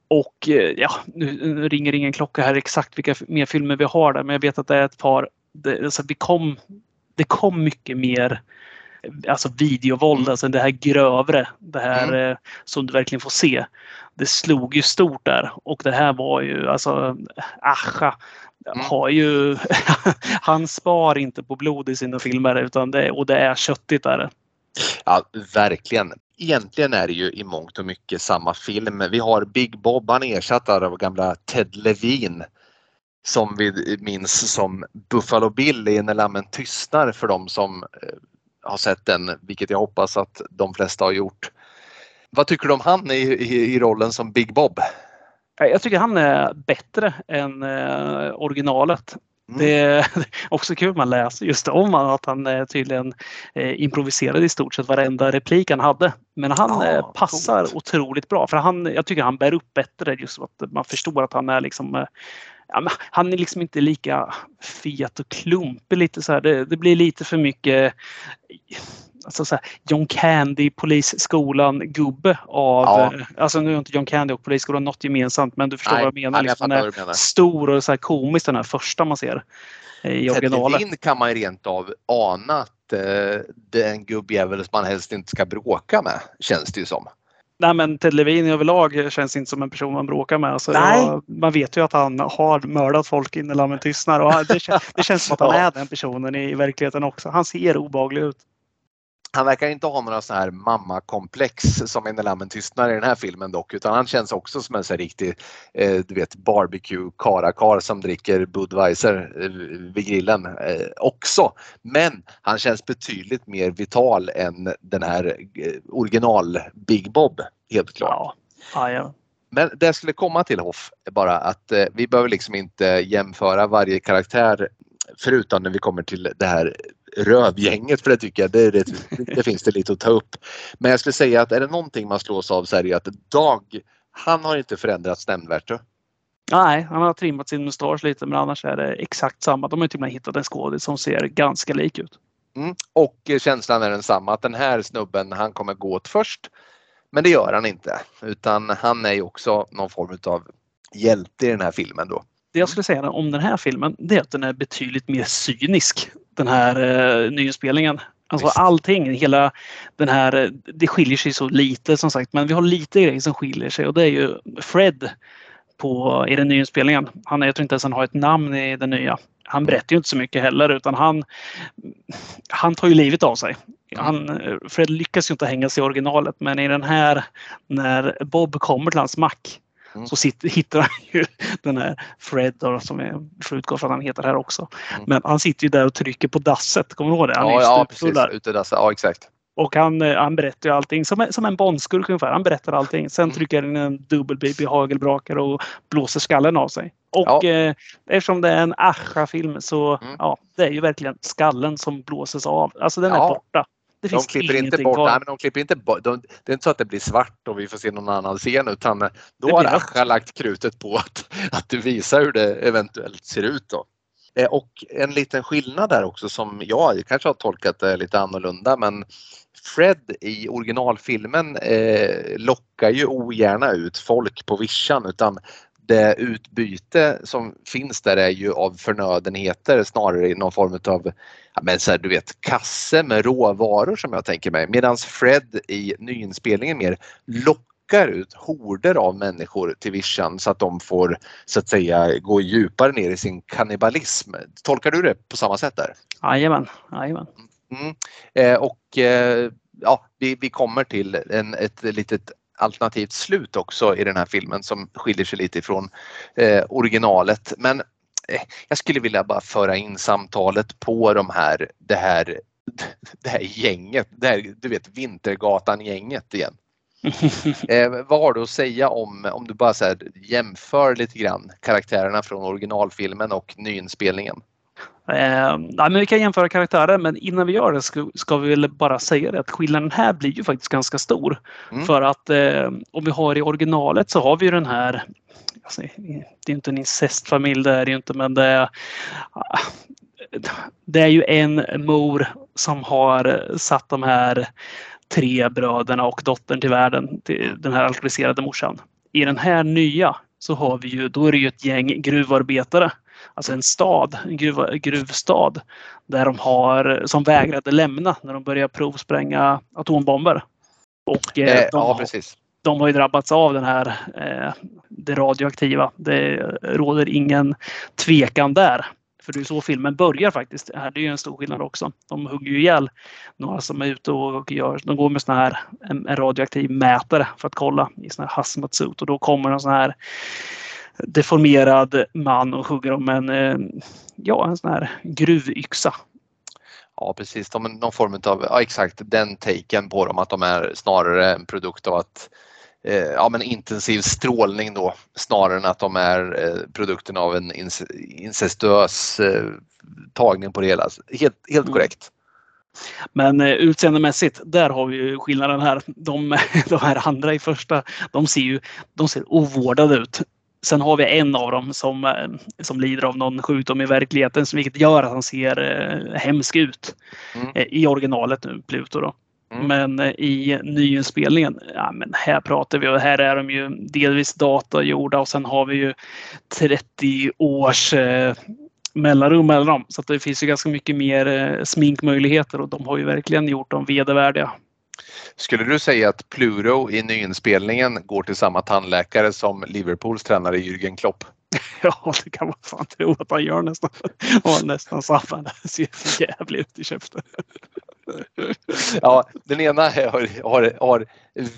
och eh, ja, nu ringer ingen klocka här exakt vilka mer filmer vi har där, men jag vet att det är ett par. Det, alltså vi kom, det kom mycket mer alltså videovåld, mm. alltså det här grövre, det här mm. eh, som du verkligen får se. Det slog ju stort där och det här var ju alltså Ascha mm. har ju, han spar inte på blod i sina filmer utan det, och det är köttigt där. Ja, verkligen egentligen är det ju i mångt och mycket samma film. Vi har Big Bob, han är ersatt av gamla Ted Levine som vi minns som Buffalo Bill i När lammen tystnar för de som eh, har sett den, vilket jag hoppas att de flesta har gjort. Vad tycker du om han i, i, i rollen som Big Bob? Jag tycker han är bättre än eh, originalet. Mm. Det är också kul man läser just om att han eh, tydligen eh, improviserade i stort sett varenda replik han hade. Men han ah, passar coolt. otroligt bra för han, jag tycker han bär upp bättre just att man förstår att han är liksom han är liksom inte lika fet och klumpig lite så här. Det, det blir lite för mycket alltså så här, John Candy Polisskolan gubbe av, ja. Eh, alltså nu är inte John Candy och Polisskolan något gemensamt men du förstår Nej, vad jag menar. Liksom, jag menar. Stor och så här komisk den här första man ser i originalet. Ted kan man rent av ana att eh, det är en gubbjävel som man helst inte ska bråka med känns det ju som. Nej men Ted Levin överlag känns inte som en person man bråkar med. Alltså, jag, man vet ju att han har mördat folk innan lammen tystnar och det, det, känns som att han är den personen i verkligheten också. Han ser obaglig ut han verkar inte ha några sådana här mammakomplex som en lammen tystnar i den här filmen dock utan han känns också som en så riktig eh, du vet barbecue karakar som dricker Budweiser eh, vid grillen eh, också. Men han känns betydligt mer vital än den här eh, original Big Bob helt klart. Ja. ja. Men det jag skulle komma till Hoff bara att eh, vi behöver liksom inte jämföra varje karaktär förutom när vi kommer till det här rövgänget för det tycker jag det, det, det, finns det lite att ta upp. Men jag skulle säga att är det någonting man slås av så är det att Dag, han har inte förändrats nämnvärt. Nej, han har trimmat sin mustasch lite men annars är det exakt samma. De har till och med hittat en skådis som ser ganska lik ut. Mm. Och känslan är densamma att den här snubben han kommer gå åt först. Men det gör han inte utan han är ju också någon form av hjälte i den här filmen då. Det jag skulle säga om den här filmen det är att den är betydligt mer cynisk den här eh, nyinspelningen. Alltså Visst. allting, hela den här, det skiljer sig så lite som sagt men vi har lite grejer som skiljer sig och det är ju Fred på, i den nyinspelningen. Han, jag tror inte ens han har ett namn i den nya. Han berättar ju inte så mycket heller utan han, han tar ju livet av sig. Han, Fred lyckas ju inte hänga sig i originalet men i den här när Bob kommer till hans mack Mm. Så sitter, hittar han ju den här Fred då, som är, får utgå från att han heter här också. Mm. Men han sitter ju där och trycker på dasset, kommer du ihåg det? Han ja, ja precis. Ute dasset. Ja, exakt. Och han, eh, han berättar ju allting som, som en Bondskurk ungefär. Han berättar allting. Sen mm. trycker han in en dubbelbaby hagelbrakare och blåser skallen av sig. Och ja. eh, eftersom det är en Ascha-film så mm. ja, det är ju verkligen skallen som blåses av. Alltså den ja. är borta. Det de klipper inte bort, nej, men de klipper inte bort, de, det är inte så att det blir svart och vi får se någon annan scen utan då har Ascha lagt krutet på att, att du visar hur det eventuellt ser ut. Då. Eh, och en liten skillnad där också som jag kanske har tolkat det lite annorlunda men Fred i originalfilmen eh, lockar ju ogärna ut folk på vischan utan det utbyte som finns där är ju av förnödenheter snarare i någon form av ja, men så här, du vet, kasse med råvaror som jag tänker mig. Medan Fred i nyinspelningen mer lockar ut horder av människor till vischan så att de får så att säga gå djupare ner i sin kannibalism. Tolkar du det på samma sätt där? Jajamän. Jajamän. Mm. Eh, och eh, ja, vi, vi kommer till en, ett litet alternativt slut också i den här filmen som skiljer sig lite ifrån eh, originalet. Men eh, jag skulle vilja bara föra in samtalet på de här, det här, det här gänget, det här, du vet Vintergatan-gänget igen. eh, vad har du att säga om, om du bara så jämför lite grann karaktärerna från originalfilmen och nyinspelningen? Eh, men vi kan jämföra karaktärer men innan vi gör det ska, ska vi väl bara säga det att skillnaden här blir ju faktiskt ganska stor. Mm. För att eh, om vi har i originalet så har vi ju den här alltså, det är inte en incestfamilj det är det ju inte men det det är ju en mor som har satt de här tre bröderna och dottern till världen, till den här alkoholiserade morsan. I den här nya så har vi ju, då är det ju ett gäng gruvarbetare alltså en stad, en gruv, gruvstad där de har, som vägrade lämna när de började provspränga atombomber. Och eh, de, ja, precis. de har ju drabbats av den här, eh, det radioaktiva. Det råder ingen tvekan där. För det är så filmen börjar faktiskt. Det är ju en stor skillnad också. De hugger ju ihjäl några som är ute och gör, de går med sån här en, radioaktiv mätare för att kolla i sån här hazmat och då kommer en sån här deformerad man och hugger om en, eh, ja, en sån här gruvyxa. Ja precis, de, någon form av, ja exakt den taken på dem att de är snarare en produkt av att eh, ja, men intensiv strålning då snarare än att de är eh, produkten av en incestuös eh, tagning på det hela. Helt, helt mm. korrekt. Men eh, utseendemässigt, där har vi ju skillnaden här. De, de här andra i första, de ser ju de ser ovårdade ut. Sen har vi en av dem som, eh, som lider av någon sjukdom i verkligheten vilket gör att han ser eh, hemsk ut. Mm. Eh, I originalet nu, Pluto då. Mm. Men i nyinspelningen, ja men här pratar vi och här är de ju delvis datagjorda och sen har vi ju 30 års eh, mellanrum mellan dem. Så det finns ju ganska mycket mer eh, sminkmöjligheter och de har ju verkligen gjort dem vedervärdiga. Skulle du säga att Pluro i nyinspelningen går till samma tandläkare som Liverpools tränare Jürgen Klopp? Ja, det kan man fan tro att han gör nästan. Och nästan samma. Det ser för jävligt ut i käften. Ja, den ena har, har, har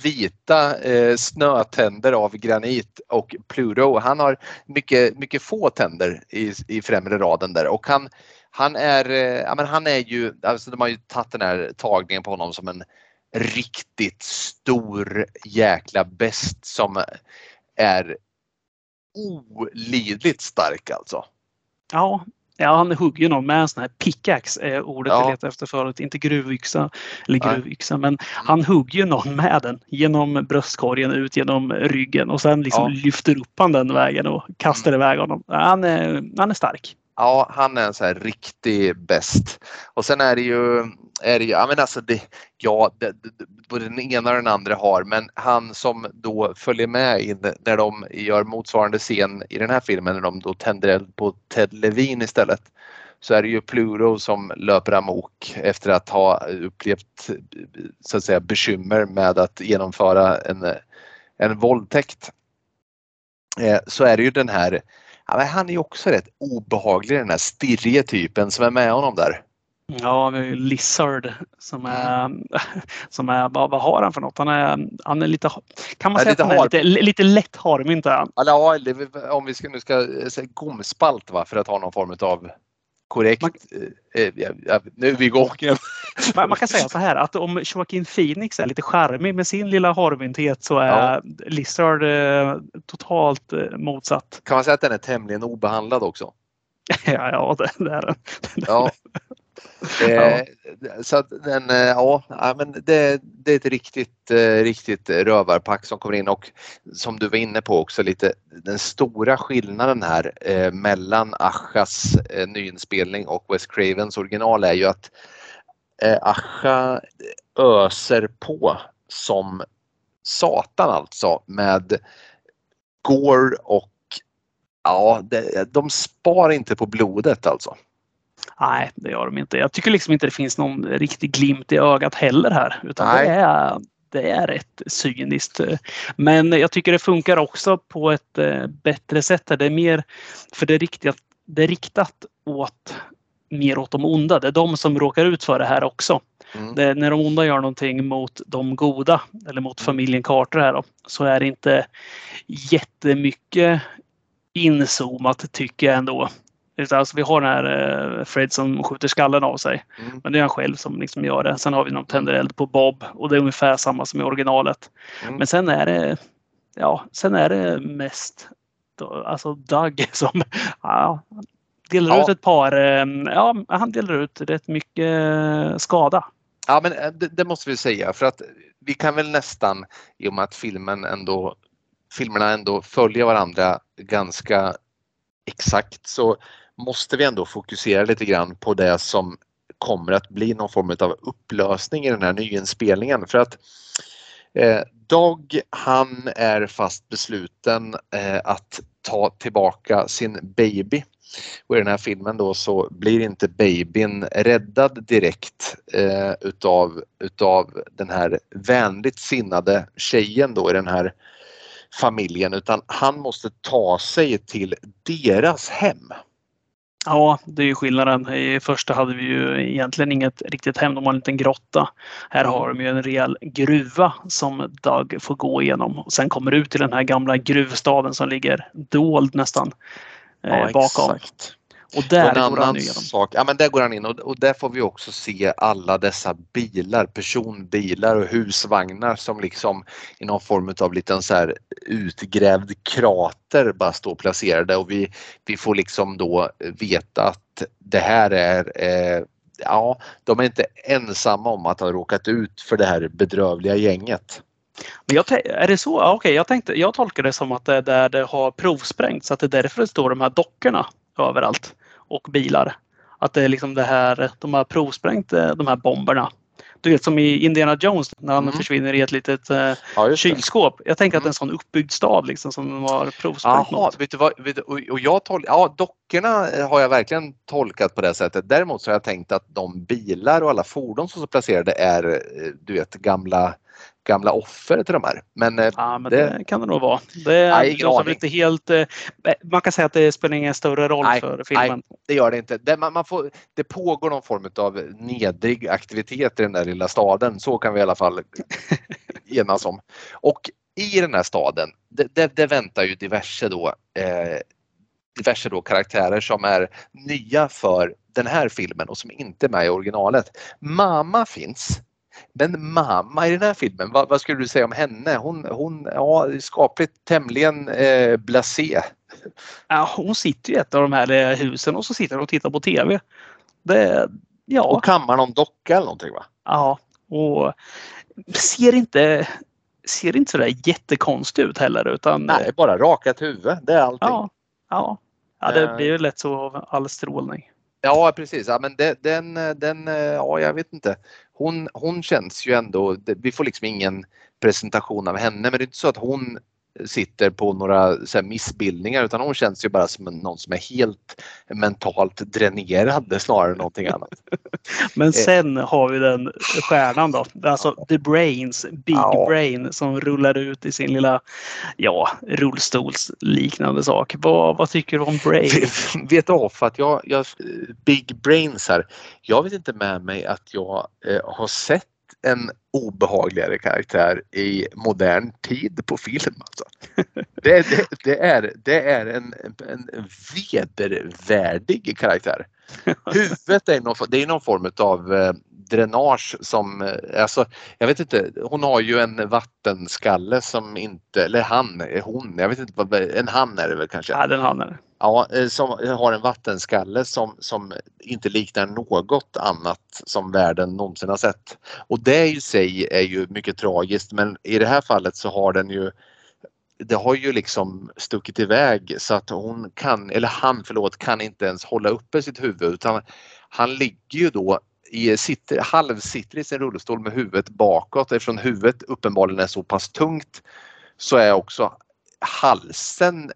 vita eh, snötänder av granit och Pluto han har mycket, mycket få tänder i, i främre raden där och han, han är, eh, ja, men han är ju, alltså de har ju tagit den här tagningen på honom som en riktigt stor jäkla bäst som är olidligt stark alltså. Ja, ja han hugger någon med en sån här pickaxe är ordet ja. jag letade efter förut. Inte gruvyxa eller gruvyxa men han hugger någon med den genom bröstkorgen ut genom ryggen och sen liksom ja. lyfter upp han den vägen och kastar mm. iväg honom. Han är, han är stark. Ja, han är en så här riktig bäst. Och sen är det ju, är det ju, ja men alltså det, ja, det, det, både den ena och den andra har, men han som då följer med in när de gör motsvarande scen i den här filmen när de då tänder eld på Ted Levin istället så är det ju Pluro som löper amok efter att ha upplevt så att säga bekymmer med att genomföra en, en våldtäkt. Eh, så är det ju den här Ja, men han är ju också rätt obehaglig den här stirrige typen som är med honom där. Ja, Lizard som är, som är vad, vad har han för något? Han är, han är lite, kan man säga lite att han är lite, lite lätt harmynt är han? Ja, om vi ska, nu ska säga gomspalt va, för att ha någon form av korrekt. Man, eh, eh, ja, ja, nu är vi igång. Man, man, kan säga så här att om Joaquin Phoenix är lite charmig med sin lilla harmynthet så är ja. Lizard eh, totalt eh, motsatt. Kan man säga att den är tämligen obehandlad också? ja, ja det, det är den. Ja. Eh, så att den, eh, ja, men det, det är ett riktigt, eh, riktigt rövarpack som kommer in och som du var inne på också lite den stora skillnaden här mellan Ashas eh, nyinspelning och Wes Cravens original är ju att Asha öser på som satan alltså med Gore och ja, det, de spar inte på blodet alltså. Nej, det gör de inte. Jag tycker liksom inte det finns någon riktig glimt i ögat heller här. Utan det är, det är rätt cyniskt. Men jag tycker det funkar också på ett eh, bättre sätt. Det är mer, för det är, riktigt, det är riktat åt mer åt de onda. Det är de som råkar ut för det här också. Mm. Det, när de onda gör någonting mot de goda eller mot familjen Carter här då, så är det inte jättemycket inzoomat tycker jag ändå. Alltså, vi har den här Fred som skjuter skallen av sig. Mm. Men det är han själv som liksom gör det. Sen har vi någon tänder eld på Bob och det är ungefär samma som i originalet. Mm. Men sen är det ja, sen är det mest alltså Doug som ja, delar ja. ut ett par, ja han delar ut rätt mycket skada. Ja men det, det, måste vi säga för att vi kan väl nästan i och med att filmen ändå filmerna ändå följer varandra ganska exakt så måste vi ändå fokusera lite grann på det som kommer att bli någon form av upplösning i den här nyinspelningen för att eh, Dog han är fast besluten eh, att ta tillbaka sin baby. Och i den här filmen då så blir inte babyn räddad direkt eh, utav, utav den här vänligt sinnade tjejen då i den här familjen utan han måste ta sig till deras hem. Ja, det är ju skillnaden. I första hade vi ju egentligen inget riktigt hem. De har en liten grotta. Här har de ju en rejäl gruva som Doug får gå igenom. Och sen kommer ut till den här gamla gruvstaden som ligger dold nästan eh, ja, bakom. Exakt. Och där och går han igenom. Sak, ja men där går han in och, och där får vi också se alla dessa bilar, personbilar och husvagnar som liksom i någon form av liten så här utgrävd krater bara står placerade och vi, vi får liksom då veta att det här är eh, ja, de är inte ensamma om att ha råkat ut för det här bedrövliga gänget. Men jag, är det så? Okej, okay, jag, tänkte, jag tolkar det som att det är där det har provsprängts, att det är därför det står de här dockorna överallt och bilar. Att det är liksom det här, de har provsprängt eh, de här bomberna. Du vet som i Indiana Jones när han mm. försvinner i ett litet eh, ja, kylskåp. Jag tänker mm. att det är en sån uppbyggd stad liksom som de har provsprängt Jaha, vet du vad, vet du, och jag tol ja, dockorna eh, har jag verkligen tolkat på det sättet. Däremot så har jag tänkt att de bilar och alla fordon som är placerade är du vet gamla gamla offer till de här. Men, eh, ja, men det, det, kan det nog vara. Det nej, låter inte helt, eh, man kan säga att det spelar ingen större roll nej, för filmen. Nej, det gör det inte. Det, man, man får, det pågår någon form av nedrig aktivitet i den där lilla staden. Så kan vi i alla fall enas om. Och i den här staden, det, det, det väntar ju diverse då eh, diverse då karaktärer som är nya för den här filmen och som inte är med i originalet. Mamma finns men mamma i den här filmen, vad, vad, skulle du säga om henne? Hon, hon ja, skapligt tämligen eh, blasé. Ja, hon sitter i ett av de här eh, husen och så sitter hon och tittar på TV. Det, ja. Och kammar någon docka eller någonting va? Ja, och ser inte, ser inte sådär jättekonstigt ut heller. Utan, Nej, bara rakat huvud. Det är allting. Ja, ja. ja det blir ju lätt så av all strålning. Ja preprecis, ja, men det, den, den, ja jag vet inte. Hon, hon känns ju ändå, vi får liksom ingen presentation av henne men det är inte så att hon sitter på några så missbildningar utan hon känns ju bara som någon som är helt mentalt dränerad snarare än någonting annat. Men eh. sen har vi den stjärnan då, alltså The Brains, Big ja. Brain som rullar ut i sin lilla ja, rullstolsliknande sak. Vad, vad tycker du om Brain? Vet du för att jag, jag, Big Brains här, jag vet inte med mig att jag eh, har sett en obehagligare karaktär i modern tid på film. Alltså. Det, det, det, är, det är en, en vedervärdig karaktär. Huvudet är någon, det är någon form av eh, dränage som, eh, alltså, jag vet inte, hon har ju en vattenskalle som inte, eller han, hon, jag vet inte, en han är det väl kanske? Ja, den han är Ja, eh, som har en vattenskalle som, som inte liknar något annat som världen någonsin har sett. Och det i sig är ju mycket tragiskt men i det här fallet så har den ju det har ju liksom stuckit iväg så att hon kan, eller han förlåt, kan inte ens hålla uppe sitt huvud utan han ligger ju då i, sitter, halvsitter i sin rullstol med huvudet bakåt eftersom huvudet uppenbarligen är så pass tungt så är också halsen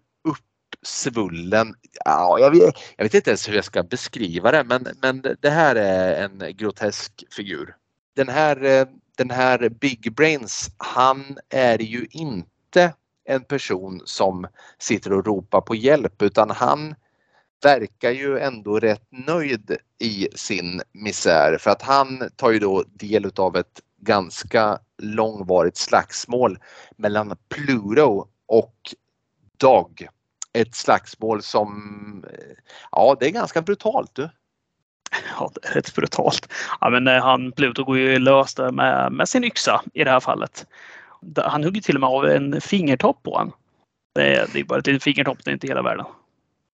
svullen. Ja, jag, vet, jag vet inte ens hur jag ska beskriva det men, men det här är en grotesk figur. Den här, eh, den här Big Brains, han är ju inte en person som sitter och ropar på hjälp utan han verkar ju ändå rätt nöjd i sin misär för att han tar ju då del av ett ganska långvarigt slagsmål mellan Pluto och Dog ett slagsmål som Ja, det är ganska brutalt du. Ja, det är rätt brutalt. Ja, men eh, han, Pluto går ju lös där med, med sin yxa i det här fallet. Han hugger till och med av en fingertopp på honom. Det är, det är bara ett litet fingertopp, det är inte hela världen.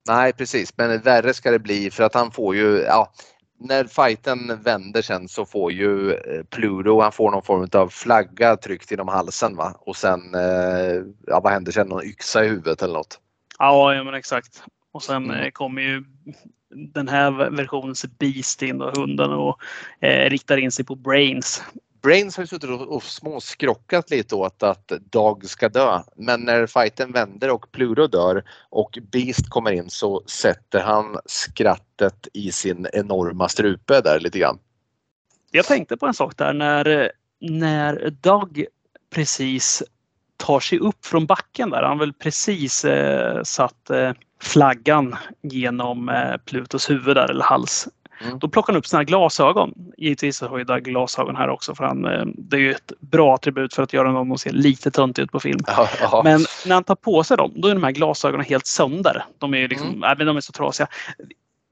Nej precis, men värre ska det bli för att han får ju, ja, när fighten vänder sen så får ju eh, Pluto, han får någon form av flagga tryckt inom halsen va? och sen, eh, ja vad händer sen? Någon yxa i huvudet eller något? Ja, men exakt. Och sen mm. Eh, kommer ju den här versionens Beast in och hunden och eh, riktar in sig på Brains. Brains har ju suttit och småskrockat lite åt att Dag ska dö. Men när fighten vänder och Pluto dör och Beast kommer in så sätter han skrattet i sin enorma strupe där lite grann. Jag tänkte på en sak där när, när Dag precis tar sig upp från backen där. Han väl precis eh, satt eh, flaggan genom eh, Plutos huvud där, eller hals. Mm. Då plockar han upp sina glasögon. Givetvis har ju Doug glasögon här också för han, eh, det är ju ett bra attribut för att göra någon att se lite töntig ut på film. Ja, ja. Men när han tar på sig dem, då är de här glasögonen helt sönder. De är ju liksom, mm. äh, de är så trasiga.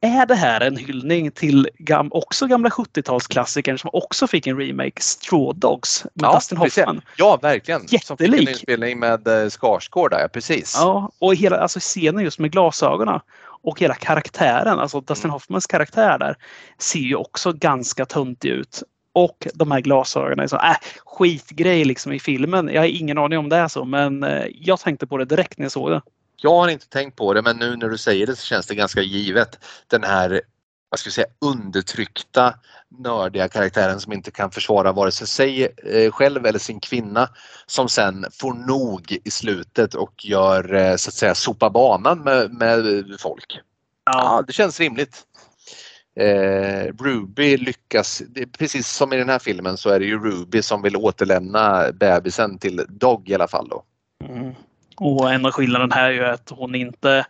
Är det här en hyllning till gam också gamla 70-talsklassikern som också fick en remake, Straw Dogs med ja, Dustin Hoffman? Precis. Ja, verkligen. Jättelik. Som fick en inspelning med eh, Skarsgård där, precis. Ja, och hela alltså scenen just med glasögonen och hela karaktären, alltså Dustin mm. Hoffmans karaktär där, ser ju också ganska töntig ut. Och de här glasögonen är så, äh, skitgrej liksom i filmen. Jag har ingen aning om det är så, men eh, jag tänkte på det direkt när jag såg det. Jag har inte tänkt på det men nu när du säger det så känns det ganska givet. Den här vad ska jag säga, undertryckta nördiga karaktären som inte kan försvara vare sig sig eh, själv eller sin kvinna som sen får nog i slutet och gör eh, så att säga sopa banan med, med folk. Ja. ja, det känns rimligt. Eh, Ruby lyckas, precis som i den här filmen så är det ju Ruby som vill återlämna bebisen till Dog i alla fall. Då. Mm. Och enda skillnaden här är ju att hon inte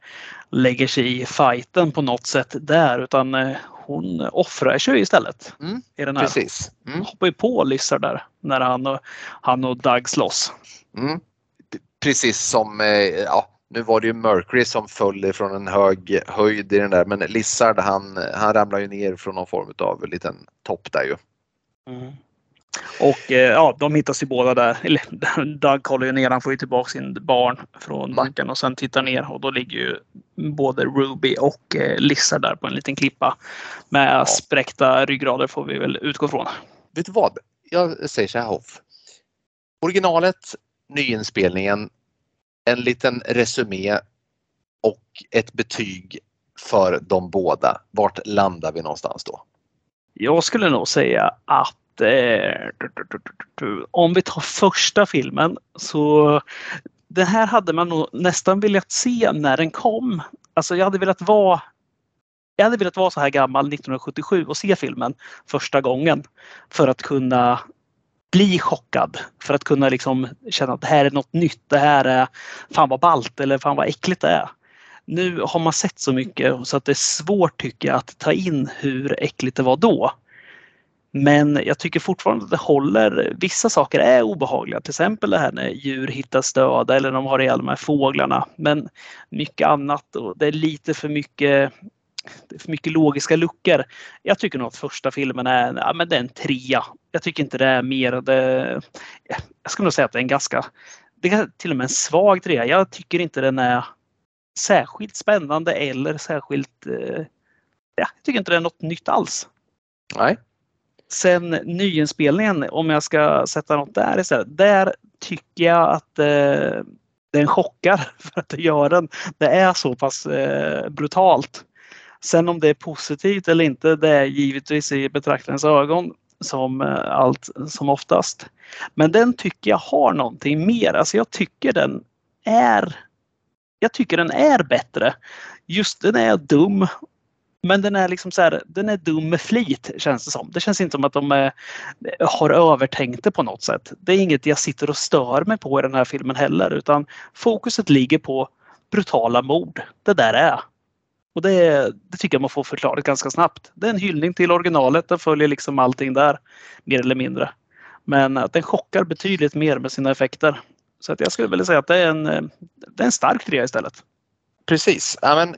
lägger sig i fighten på något sätt där utan eh, hon offrar sig istället. Mm, i den här. Precis. Mm. Hoppar ju på Lissar där när han och, han och Doug slåss. Mm. Precis som, eh, ja, nu var det ju Mercury som föll från en hög höjd i den där men Lissard han, han ramlar ju ner från någon form av liten topp där ju. Mm. Och eh, ja, de hittas ju båda där. Eller Doug kollar ju ner, han får ju tillbaka sin barn från mm. backen och sen tittar ner och då ligger ju både Ruby och eh, Lissa där på en liten klippa. Med ja. spräckta ryggrader får vi väl utgå från. Vet du vad? Jag säger så här Hoff. Originalet, nyinspelningen, en liten resumé och ett betyg för de båda. Vart landar vi någonstans då? Jag skulle nog säga att Eh, om vi tar första filmen så den här hade man nog nästan velat se när den kom. Alltså jag hade velat vara jag hade velat vara så här gammal 1977 och se filmen första gången för att kunna bli chockad. För att kunna liksom känna att det här är något nytt. Det här är fan vad ballt eller fan vad äckligt det är. Nu har man sett så mycket så att det är svårt tycker jag att ta in hur äckligt det var då. Men jag tycker fortfarande att det håller. Vissa saker är obehagliga, till exempel det här när djur hittas döda eller de har ihjäl de här fåglarna. Men mycket annat och det är lite för mycket för mycket logiska luckor. Jag tycker nog att första filmen är, ja, men det är en trea. Jag tycker inte det är mer. Det, jag skulle nog säga att det är en ganska, det är till och med en svag trea. Jag tycker inte den är särskilt spännande eller särskilt, eh, ja, jag tycker inte det är något nytt alls. Nej, Sen nyinspelningen, om jag ska sätta något där istället. Där tycker jag att eh, den chockar för att det gör den. Det är så pass eh, brutalt. Sen om det är positivt eller inte, det är givetvis i betraktarens ögon som eh, allt som oftast. Men den tycker jag har någonting mer. Alltså jag tycker den är jag tycker den är bättre. Just den är dum men den är liksom så här, den är dum med flit känns det som. Det känns inte som att de är, har övertänkt det på något sätt. Det är inget jag sitter och stör mig på i den här filmen heller utan fokuset ligger på brutala mord. Det där är. Och det, det tycker jag man får förklarat ganska snabbt. Det är en hyllning till originalet. Den följer liksom allting där mer eller mindre. Men att den chockar betydligt mer med sina effekter. Så att jag skulle vilja säga att det är en, eh, det är en stark trea istället. Precis. Ja, men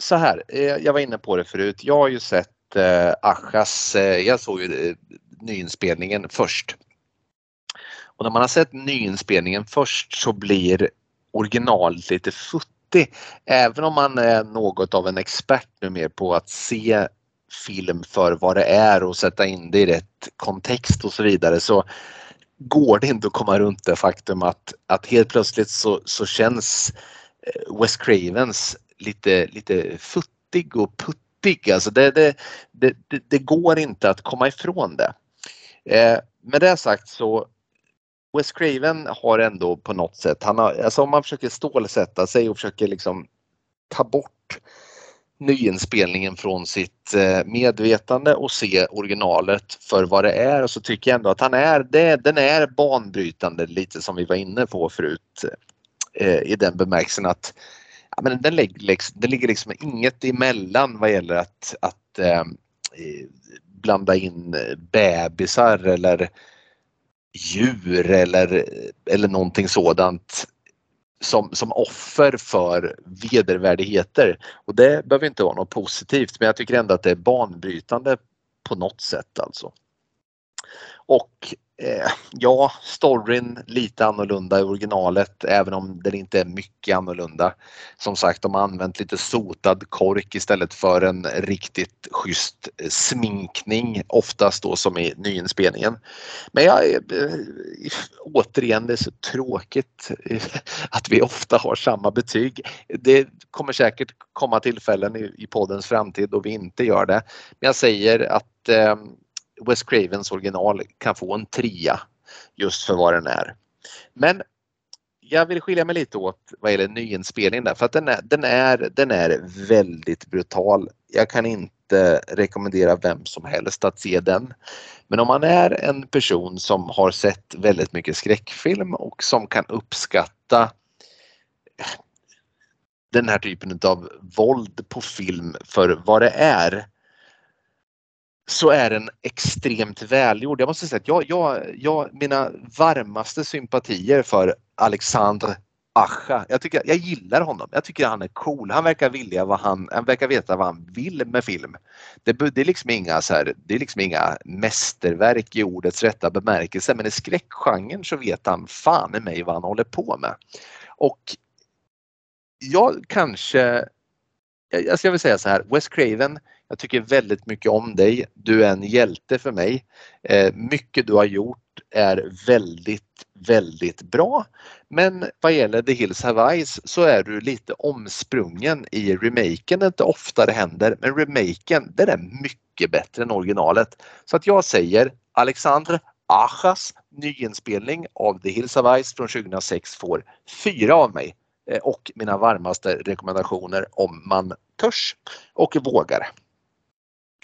så här, eh, jag var inne på det förut. Jag har ju sett eh, Achas, eh, jag såg ju eh, nyinspelningen först. Och när man har sett nyinspelningen först så blir originalet lite futtig. Även om man är något av en expert numera på att se film för vad det är och sätta in det i rätt kontext och så vidare så går det inte att komma runt det faktum att, att helt plötsligt så, så känns West Wes Cravens lite, lite futtig och puttig. Alltså det, det, det, det går inte att komma ifrån det. Eh, med det sagt så Wes Craven har ändå på något sätt, han har, alltså om man försöker stålsätta sig och försöker liksom ta bort nyinspelningen från sitt eh, medvetande och se originalet för vad det är och så tycker jag ändå att han är, det, den är banbrytande lite som vi var inne på förut eh, i den bemärkelsen att men den, lägger, liksom, den ligger liksom inget emellan vad gäller att, att eh, blanda in eh, bebisar eller djur eller, eller någonting sådant som, som offer för vedervärdigheter. Och det behöver inte vara något positivt men jag tycker ändå att det är banbrytande på något sätt alltså. Och eh, ja, storyn lite annorlunda i originalet även om den inte är mycket annorlunda. Som sagt, de har använt lite sotad kork istället för en riktigt schysst eh, sminkning oftast då som i nyinspelningen. Men jag, eh, eh återigen, det är så tråkigt eh, att vi ofta har samma betyg. Det kommer säkert komma tillfällen i, i poddens framtid då vi inte gör det. Men jag säger att eh, West Cravens original kan få en trea just för vad den är. Men jag vill skilja mig lite åt vad gäller nyinspelningen där för att den är, den är, den är väldigt brutal. Jag kan inte rekommendera vem som helst att se den. Men om man är en person som har sett väldigt mycket skräckfilm och som kan uppskatta den här typen av våld på film för vad det är så är den extremt välgjord. Jag måste säga att jag, jag, jag, mina varmaste sympatier för Alexandre Acha. Jag, tycker, jag gillar honom. Jag tycker han är cool. Han verkar vilja vad han, han verkar veta vad han vill med film. Det, det, är liksom inga så här, det är liksom inga mästerverk i ordets rätta bemärkelse men i skräckgenren så vet han fan i mig vad han håller på med. Och jag kanske, alltså jag vill säga så här, Wes Craven jag tycker väldigt mycket om dig. Du är en hjälte för mig. Eh, mycket du har gjort är väldigt, väldigt bra. Men vad gäller The Hills Have Eyes så är du lite omsprungen i remaken. Det inte ofta det händer, men remaken den är mycket bättre än originalet. Så att jag säger Alexandre Achas nyinspelning av The Hills of Ice från 2006 får fyra av mig eh, och mina varmaste rekommendationer om man törs och vågar.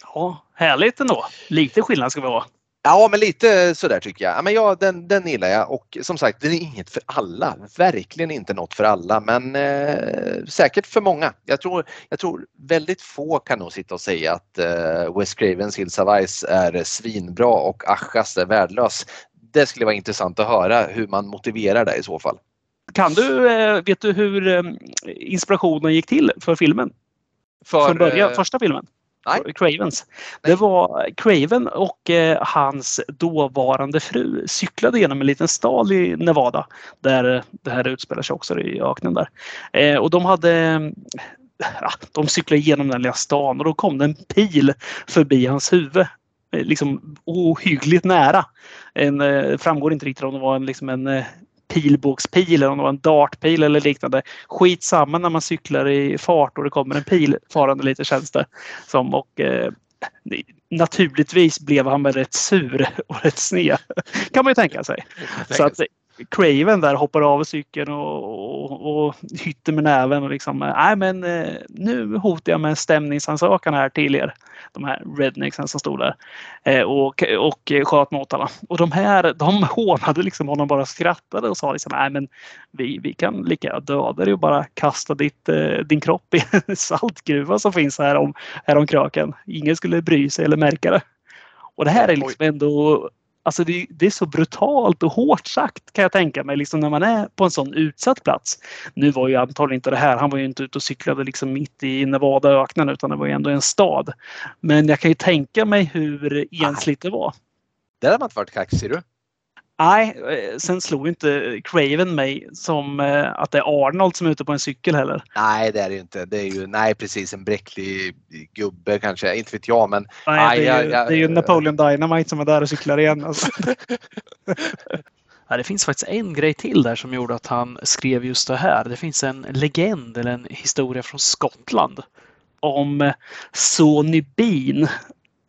Ja, härligt ändå. Lite skillnad ska vi ha. Ja, men lite sådär tycker jag. Ja, men ja, den, den gillar jag och som sagt, den är inget för alla. Verkligen inte något för alla, men eh, säkert för många. Jag tror, jag tror väldigt få kan nog sitta och säga att eh, West Cravens Hills of Ice är svinbra och Achas är värdelös. Det skulle vara intressant att höra hur man motiverar det i så fall. Kan du, eh, vet du hur eh, inspirationen gick till för filmen? För, Från början, eh, första filmen? Nej. Cravens. Det var Craven och eh, hans dåvarande fru cyklade genom en liten stad i Nevada där det här utspelar sig också i öknen där. Eh, och de hade ja, de cyklade igenom den lilla stan och då kom det en pil förbi hans huvud. Eh, liksom ohyggligt nära. En, eh, framgår inte riktigt om det var en, liksom en eh, pilbågspil eller om det var en dartpil eller liknande. Skitsamma när man cyklar i fart och det kommer en pil farande lite känns det som. Och, eh, naturligtvis blev han väl rätt sur och rätt sned. Kan man ju tänka sig. Så att Craven där hoppar av cykeln och, och, och hytter med näven och liksom, nej men eh, nu hotar jag med en stämningsansökan här till er. De här rednexen som stod där eh, och, och sköt mot honom. Och de här, de hånade liksom honom bara skrattade och sa liksom, nej men vi, vi kan lika döda dig och bara kasta ditt, eh, din kropp i en saltgruva som finns här om, här om kröken. Ingen skulle bry sig eller märka det. Och det här är liksom ändå Alltså det, det, är så brutalt och hårt sagt kan jag tänka mig liksom när man är på en sån utsatt plats. Nu var ju antagligen inte det här, han var ju inte ute och cyklade liksom mitt i Nevadaöknen utan det var ju ändå en stad. Men jag kan ju tänka mig hur ensligt det var. Där har man inte varit kaxig du. Nej, eh, sen slog inte Craven mig som eh, att det är Arnold som är ute på en cykel heller. Nej, det är det ju inte. Det är ju, nej precis, en bräcklig gubbe kanske. Inte vet jag, men... Nej, nej det, är ju, jag, det är ju Napoleon Dynamite som är där och cyklar igen. Alltså. Ja, det finns faktiskt en grej till där som gjorde att han skrev just det här. Det finns en legend eller en historia från Skottland. Om Sony Bean.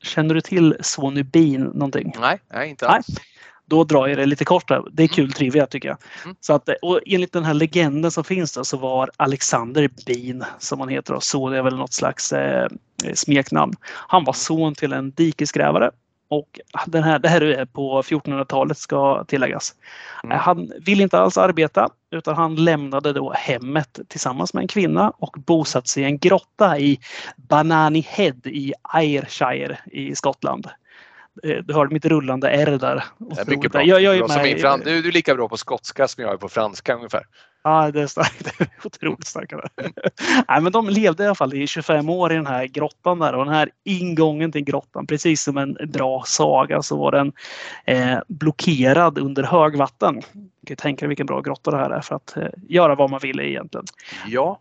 Känner du till Sony Bean någonting? Nej, nej inte alls. Nej då drar jag det lite kort. Det är mm. kul trivia tycker jag. Mm. Så att, och enligt den här legenden som finns där så var Alexander Bean, som han heter, så det är väl något slags eh, smeknamn. Han var mm. son till en dikesgrävare och den här, det här är på 1400-talet ska tilläggas. Mm. Han ville inte alls arbeta utan han lämnade då hemmet tillsammans med en kvinna och bosatte sig i en grotta i Banani Head i Ayrshire i Skottland. Eh, du hörde mitt rullande R där. Det är mycket bra. Jag, jag är med, i fran- du, du är lika bra på skotska som jag är på franska ungefär. Ja, det är starkt. Det är otroligt starkt. Nej, men de levde i alla fall i 25 år i den här grottan där och den här ingången till grottan, precis som en bra saga, så var den eh, blockerad under högvatten. Du kan tänka dig vilken bra grotta det här är för att eh, göra vad man ville egentligen. Ja.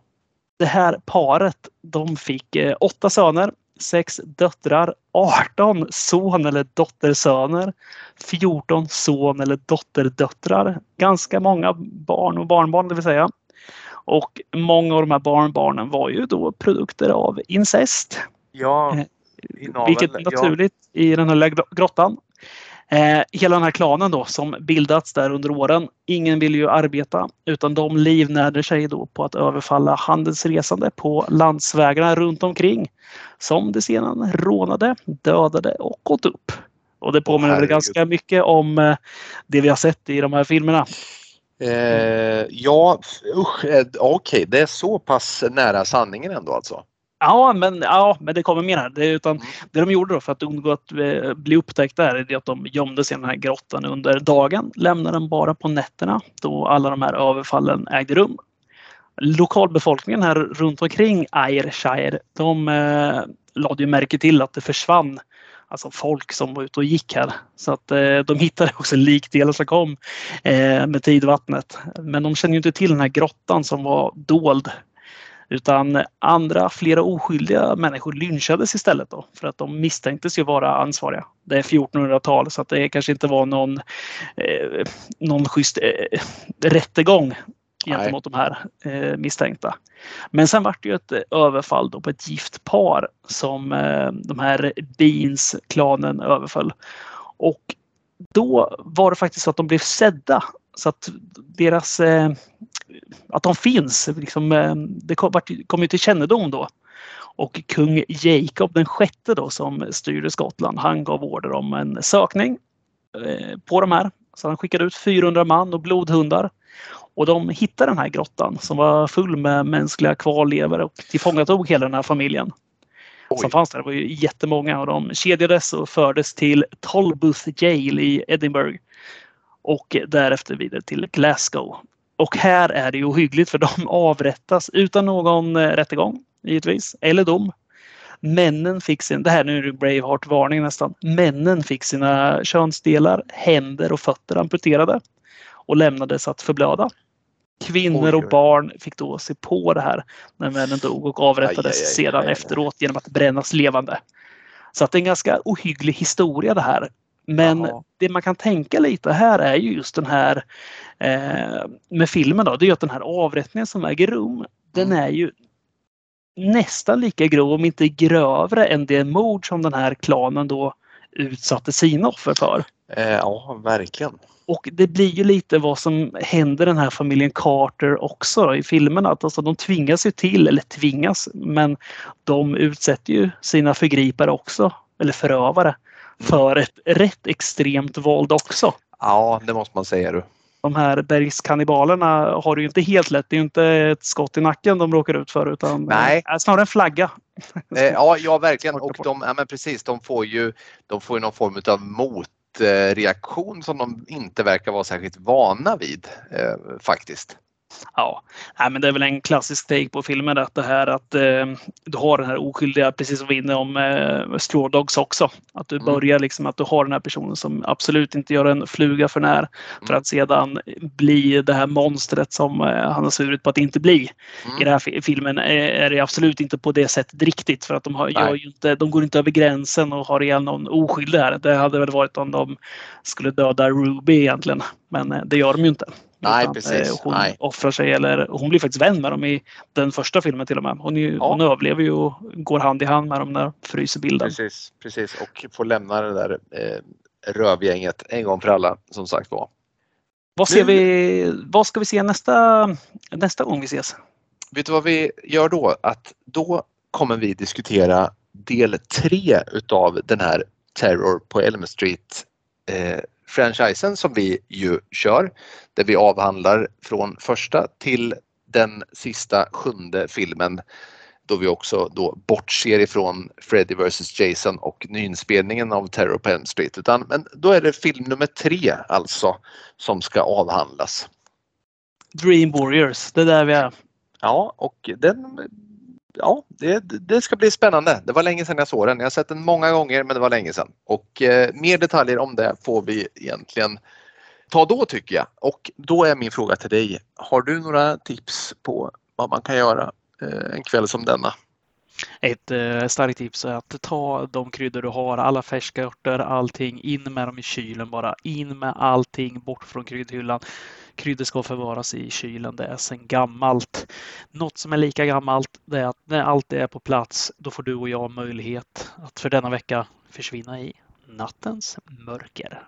Det här paret, de fick eh, åtta söner sex döttrar, 18 son eller dottersöner, 14 son eller dotterdöttrar. Ganska många barn och barnbarn det vill säga. Och många av de här barnbarnen var ju då produkter av incest. Ja, eh, Vilket är naturligt ja. i den här grottan. Eh, hela den här klanen då som bildats där under åren. Ingen vill ju arbeta utan de livnärde sig då på att överfalla handelsresande på landsvägarna runt omkring. Som de sedan rånade, dödade och åt upp. Och det påminner väl ganska mycket om eh, det vi har sett i de här filmerna. Eh, ja, usch, eh, okej, okay. det är så pass nära sanningen ändå alltså? Ja, men, ja, men det kommer mer här. Det, utan, mm. det de gjorde då för att undgå att eh, bli upptäckta är att de gömde sig i den här grottan under dagen, lämnade den bara på nätterna då alla de här överfallen ägde rum. Lokalbefolkningen här runt omkring Ayrshire, de eh, lade ju märke till att det försvann alltså folk som var ute och gick här. Så att eh, de hittade också likdelar som kom eh, med tidvattnet. Men de kände inte till den här grottan som var dold utan andra, flera oskyldiga människor lynchades istället då för att de misstänktes ju vara ansvariga. Det är 1400-tal så att det kanske inte var någon, eh, någon schysst eh, rättegång gentemot de här eh, misstänkta. Men sen vart det ju ett överfall då på ett gift par som eh, de här Beans-klanen överföll. Och då var det faktiskt så att de blev sedda så att deras eh, att de finns. Liksom, eh, det kom, kom ju till kännedom då. Och kung Jacob den sjätte då som styrde Skottland, han gav order om en sökning eh, på de här. Så han skickade ut 400 man och blodhundar. Och de hittade den här grottan som var full med mänskliga kvarlevor och tillfångatog hela den här familjen. Oj. Som fanns där. Det var ju jättemånga och de kedjades och fördes till Tolbooth Jail i Edinburgh. Och därefter vidare till Glasgow och här är det ju ohyggligt för de avrättas utan någon eh, rättegång givetvis, eller dom. Männen fick sin, det här nu är det Braveheart-varning nästan. Männen fick sina könsdelar, händer och fötter amputerade och lämnades att förblöda. Kvinnor och barn fick då se på det här när männen dog och avrättades aj, aj, aj, sedan efteråt genom att brännas levande. Så att det är en ganska ohygglig historia det här. Men Jaha. det man kan tänka lite här är ju just den här eh, med filmen då, det är att den här avrättningen som äger rum, den mm. är ju nästan lika grov, om inte grövre, än det mord som den här klanen då utsatte sina offer för. Eh, ja, verkligen. Och det blir ju lite vad som händer den här familjen Carter också då, i filmerna. Att alltså, de tvingas ju till, eller tvingas, men de utsätter ju sina förgripare också, eller förövare, för ett rätt extremt våld också. Ja, det måste man säga du. De här bergskannibalerna har det ju inte helt lätt. Det är ju inte ett skott i nacken de råkar ut för utan Nej. Äh, snarare en flagga. Eh, ja, ja, verkligen. Och de, ja, men precis, de får ju, de får ju någon form av mot motreaktion som de inte verkar vara särskilt vana vid eh, faktiskt. Ja, Nej, men det är väl en klassisk take på filmen att det här att eh, du har den här oskyldiga, precis som vi inne om eh, Straw Dogs också. Att du mm. börjar liksom att du har den här personen som absolut inte gör en fluga för när. För att sedan bli det här monstret som eh, han har svurit på att inte bli. Mm. I den här filmen är det absolut inte på det sättet riktigt för att de, har, gör inte, de går inte över gränsen och har ihjäl någon oskyldig här. Det hade väl varit om de skulle döda Ruby egentligen. Men eh, det gör de ju inte. Nej, precis. Eh, hon Nej. offrar sig eller hon blir faktiskt vän med dem i den första filmen till och med. Hon, ju, ja. hon överlever ju och går hand i hand med dem när fryser bilden. Precis, precis och får lämna det där eh, rövgänget en gång för alla som sagt var. Vad, ser nu, vi, vad ska vi se nästa, nästa gång vi ses? Vet du vad vi gör då? Att då kommer vi diskutera del tre utav den här Terror på Elm Street eh, franchisen som vi ju kör där vi avhandlar från första till den sista sjunde filmen då vi också då bortser ifrån Freddy vs Jason och nyinspelningen av Terror på Elm Street. Utan, men då är det film nummer tre alltså som ska avhandlas. Dream Warriors, det är där vi är. Ja, och den ja, det, det, ska bli spännande. Det var länge sedan jag såg den. Jag har sett den många gånger men det var länge sedan. Och eh, mer detaljer om det får vi egentligen ta då tycker jag. Och då är min fråga till dig. Har du några tips på vad man kan göra eh, en kväll som denna? Ett eh, starkt tips är att ta de kryddor du har, alla färska örter, allting, in med dem i kylen bara. In med allting bort från kryddhyllan. Kryddor ska förvaras i kylen, det är sedan gammalt. Något som är lika gammalt det är att när allt är på plats, då får du och jag möjlighet att för denna vecka försvinna i nattens mörker.